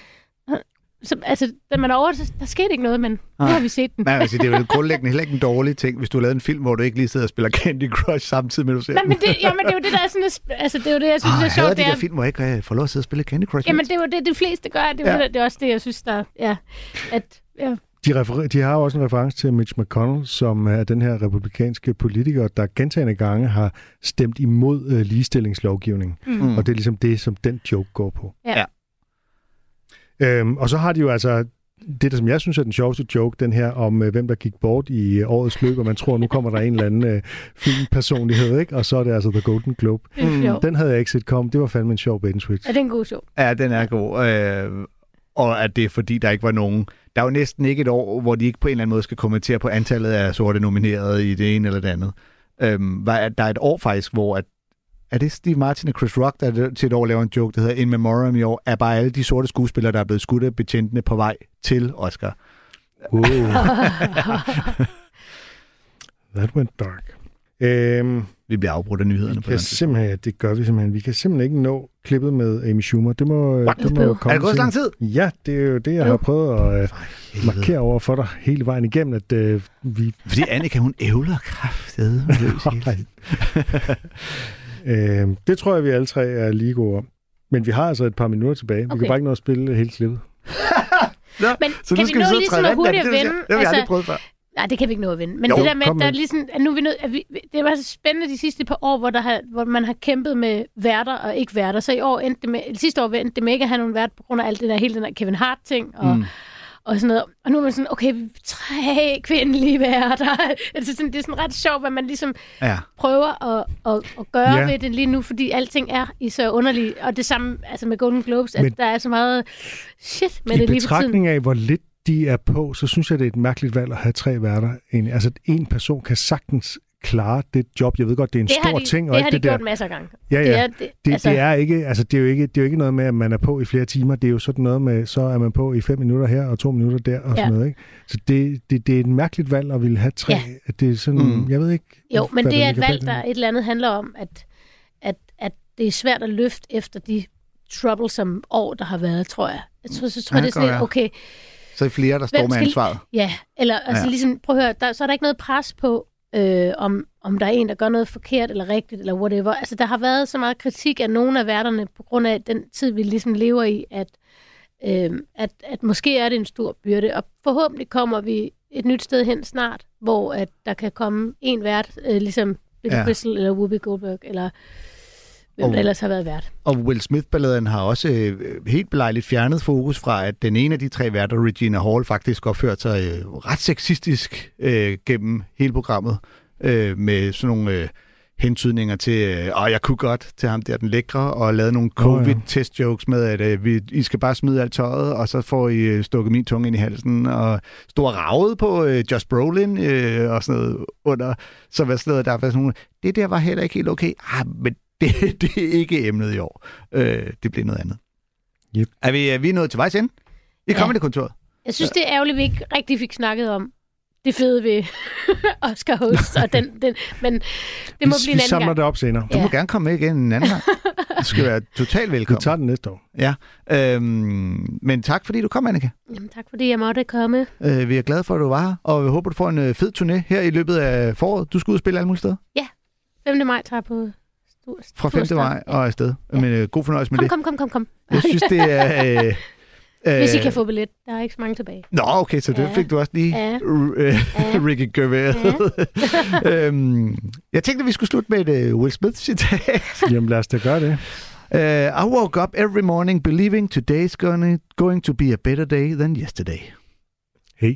Så, altså, da man er over, så der skete ikke noget, men nu har vi set den. men altså, det er jo grundlæggende heller ikke en dårlig ting, hvis du har lavet en film, hvor du ikke lige sidder og spiller Candy Crush samtidig med, at du ser Nej, men det, jamen, det er jo det, der er sådan... Altså, det er jo det, jeg synes, Ah, det er jeg sjovt. de Det der er, film, hvor jeg ikke øh, får lov at sidde og spille Candy Crush. jamen, det er jo det, de fleste gør. Det er, Ja. ja. det, det er også det, jeg synes, der... Ja, at, ja. De, referer- de har også en reference til Mitch McConnell, som er den her republikanske politiker, der gentagende gange har stemt imod øh, ligestillingslovgivning. Mm. Og det er ligesom det, som den joke går på. Ja. Øhm, og så har de jo altså det, der som jeg synes er den sjoveste joke, den her om, øh, hvem der gik bort i øh, årets løb, og man tror, nu kommer der en eller anden øh, filmpersonlighed, ikke? og så er det altså The Golden Globe. Sjovt. Den havde jeg ikke set komme. Det var fandme en sjov bait and switch. Ja, det er en god show. Ja, den er god. Øh, og at det er fordi, der ikke var nogen... Der er jo næsten ikke et år, hvor de ikke på en eller anden måde skal kommentere på antallet af sorte nominerede i det ene eller det andet. Øhm, var- der er et år faktisk, hvor at, er det Steve Martin og Chris Rock, der til et år laver en joke, der hedder In Memoriam i år, er bare alle de sorte skuespillere, der er blevet skudt af betjentene på vej til Oscar. Wow. That went dark. Øhm, Vi bliver afbrudt af nyhederne vi på den simpelthen, ja, det gør vi simpelthen. Vi kan simpelthen ikke nå klippet med Amy Schumer. Det må, What? det må komme Er det gået så lang tid? Ja, det er jo det, jeg Jo. har prøvet at øh, markere over for dig hele vejen igennem, at øh, vi... Fordi Annika, hun ævler kraftedet. øh, det tror jeg, vi alle tre er lige gode om. Men vi har altså et par minutter tilbage. Vi Okay. kan bare ikke nå at spille hele klippet. Men så kan nu vi skal nå vi og ligesom træde at hurtigt Det, at det, det, vinde? det har vi aldrig prøvet før. Nej, det kan vi ikke nå at vinde. Men Jo, det der med, at der er ligesom, at nu er vi nødt, at vi, det var så spændende de sidste par år, hvor, der har, hvor man har kæmpet med værter og ikke værter. Så i år endte det med, sidste år endte det med ikke at have nogen vært på grund af alt det der, hele den der Kevin Hart-ting og, mm. Og sådan noget. Og nu er man sådan, okay, er tre kvindelige værter. altså sådan, det er sådan ret sjovt, hvad man ligesom Ja. prøver at, at, at gøre Ja. ved det lige nu, fordi alting er i så underligt. Og det samme altså med Golden Globes, at Men- der er så meget shit med I det lige for tiden. betragtning af, hvor lidt de er på, så synes jeg, det er et mærkeligt valg at have tre værter. Altså, en person kan sagtens klare det job. Jeg ved godt, det er en Det stor de, ting. Og det har de det der. gjort masser af gange. Ja, ja. Det er, det, Det, altså, det, er ikke, altså, det, er jo ikke, det er jo ikke noget med, at man er på i flere timer. Det er jo sådan noget med, så er man på i fem minutter her og to minutter der og Ja. sådan noget. Ikke? Så det, det, det er et mærkeligt valg at ville have tre. Ja. At Det er sådan, Mm. jeg ved ikke. Jo, men det er der et valg, der et eller andet handler om, at, at, at det er svært at løfte efter de troublesome år, der har været, tror jeg. Jeg tror, så tror Ja, jeg, det er sådan ja. okay, Så er flere, der står Hvem med skal- ansvaret. ja, eller altså Ja. ligesom, prøv at høre, der, så er der ikke noget pres på, øh, om, om der er en, der gør noget forkert eller rigtigt, eller whatever. Altså, der har været så meget kritik af nogle af værterne, på grund af den tid, vi ligesom lever i, at, øh, at, at måske er det en stor byrde, og forhåbentlig kommer vi et nyt sted hen snart, hvor at der kan komme en vært, øh, ligesom Billy Ja. Crystal eller Whoopi Goldberg, eller hvem Og- der ellers har været vært. Og Will Smith-balladen har også øh, helt belejligt fjernet fokus fra, at den ene af de tre værter, Regina Hall, faktisk opførte sig øh, ret sexistisk øh, gennem hele programmet, øh, med sådan nogle øh, hentydninger til, øh, og jeg kunne godt til ham der, den lækre, og lavet nogle covid-test-jokes med, at øh, vi, I skal bare smide alt tøjet, og så får I øh, stukket min tunge ind i halsen, og stor ravet på øh, Josh Brolin, øh, og sådan noget under, så hvad sådan noget, der var sådan nogle, det der var heller ikke helt okay. Ah, men Det, det er ikke emnet i år. Øh, det bliver noget andet. Yep. Er vi, er vi nået til vejs ende? I Ja. det kontoret. Jeg synes, det er ærgerligt, at vi ikke rigtig fik snakket om det fede ved Oscar Host. Og den, den, men det må vi, blive vi en anden samler gang. det op senere. Du Ja. må gerne komme med igen en anden gang. Du skal være totalt Vi velkommen. tager den næste år. Ja. Øhm, men tak, fordi du kom, Annika. Jamen, tak fordi jeg måtte komme. Øh, vi er glade for, at du var her, og vi håber, du får en øh, fed turné her i løbet af foråret. Du skal ud og spille alle mulige steder. 5. maj tager på Fra stor 5. start. maj og afsted. Ja. Men øh, god fornøjelse med Kom, det. kom, kom, kom, kom. Jeg synes, det er... Øh, Hvis I øh, kan få billet. Der er ikke så mange tilbage. Nå, okay, så det Ja. fik du også lige Ja. r- øh, Ja. Ricky Gervais. øhm, jeg tænkte, at vi skulle slutte med et uh, Will Smith-citat. Jamen lad os da gøre det. Uh, I woke up every morning believing today's going, going to be a better day than yesterday. Hey.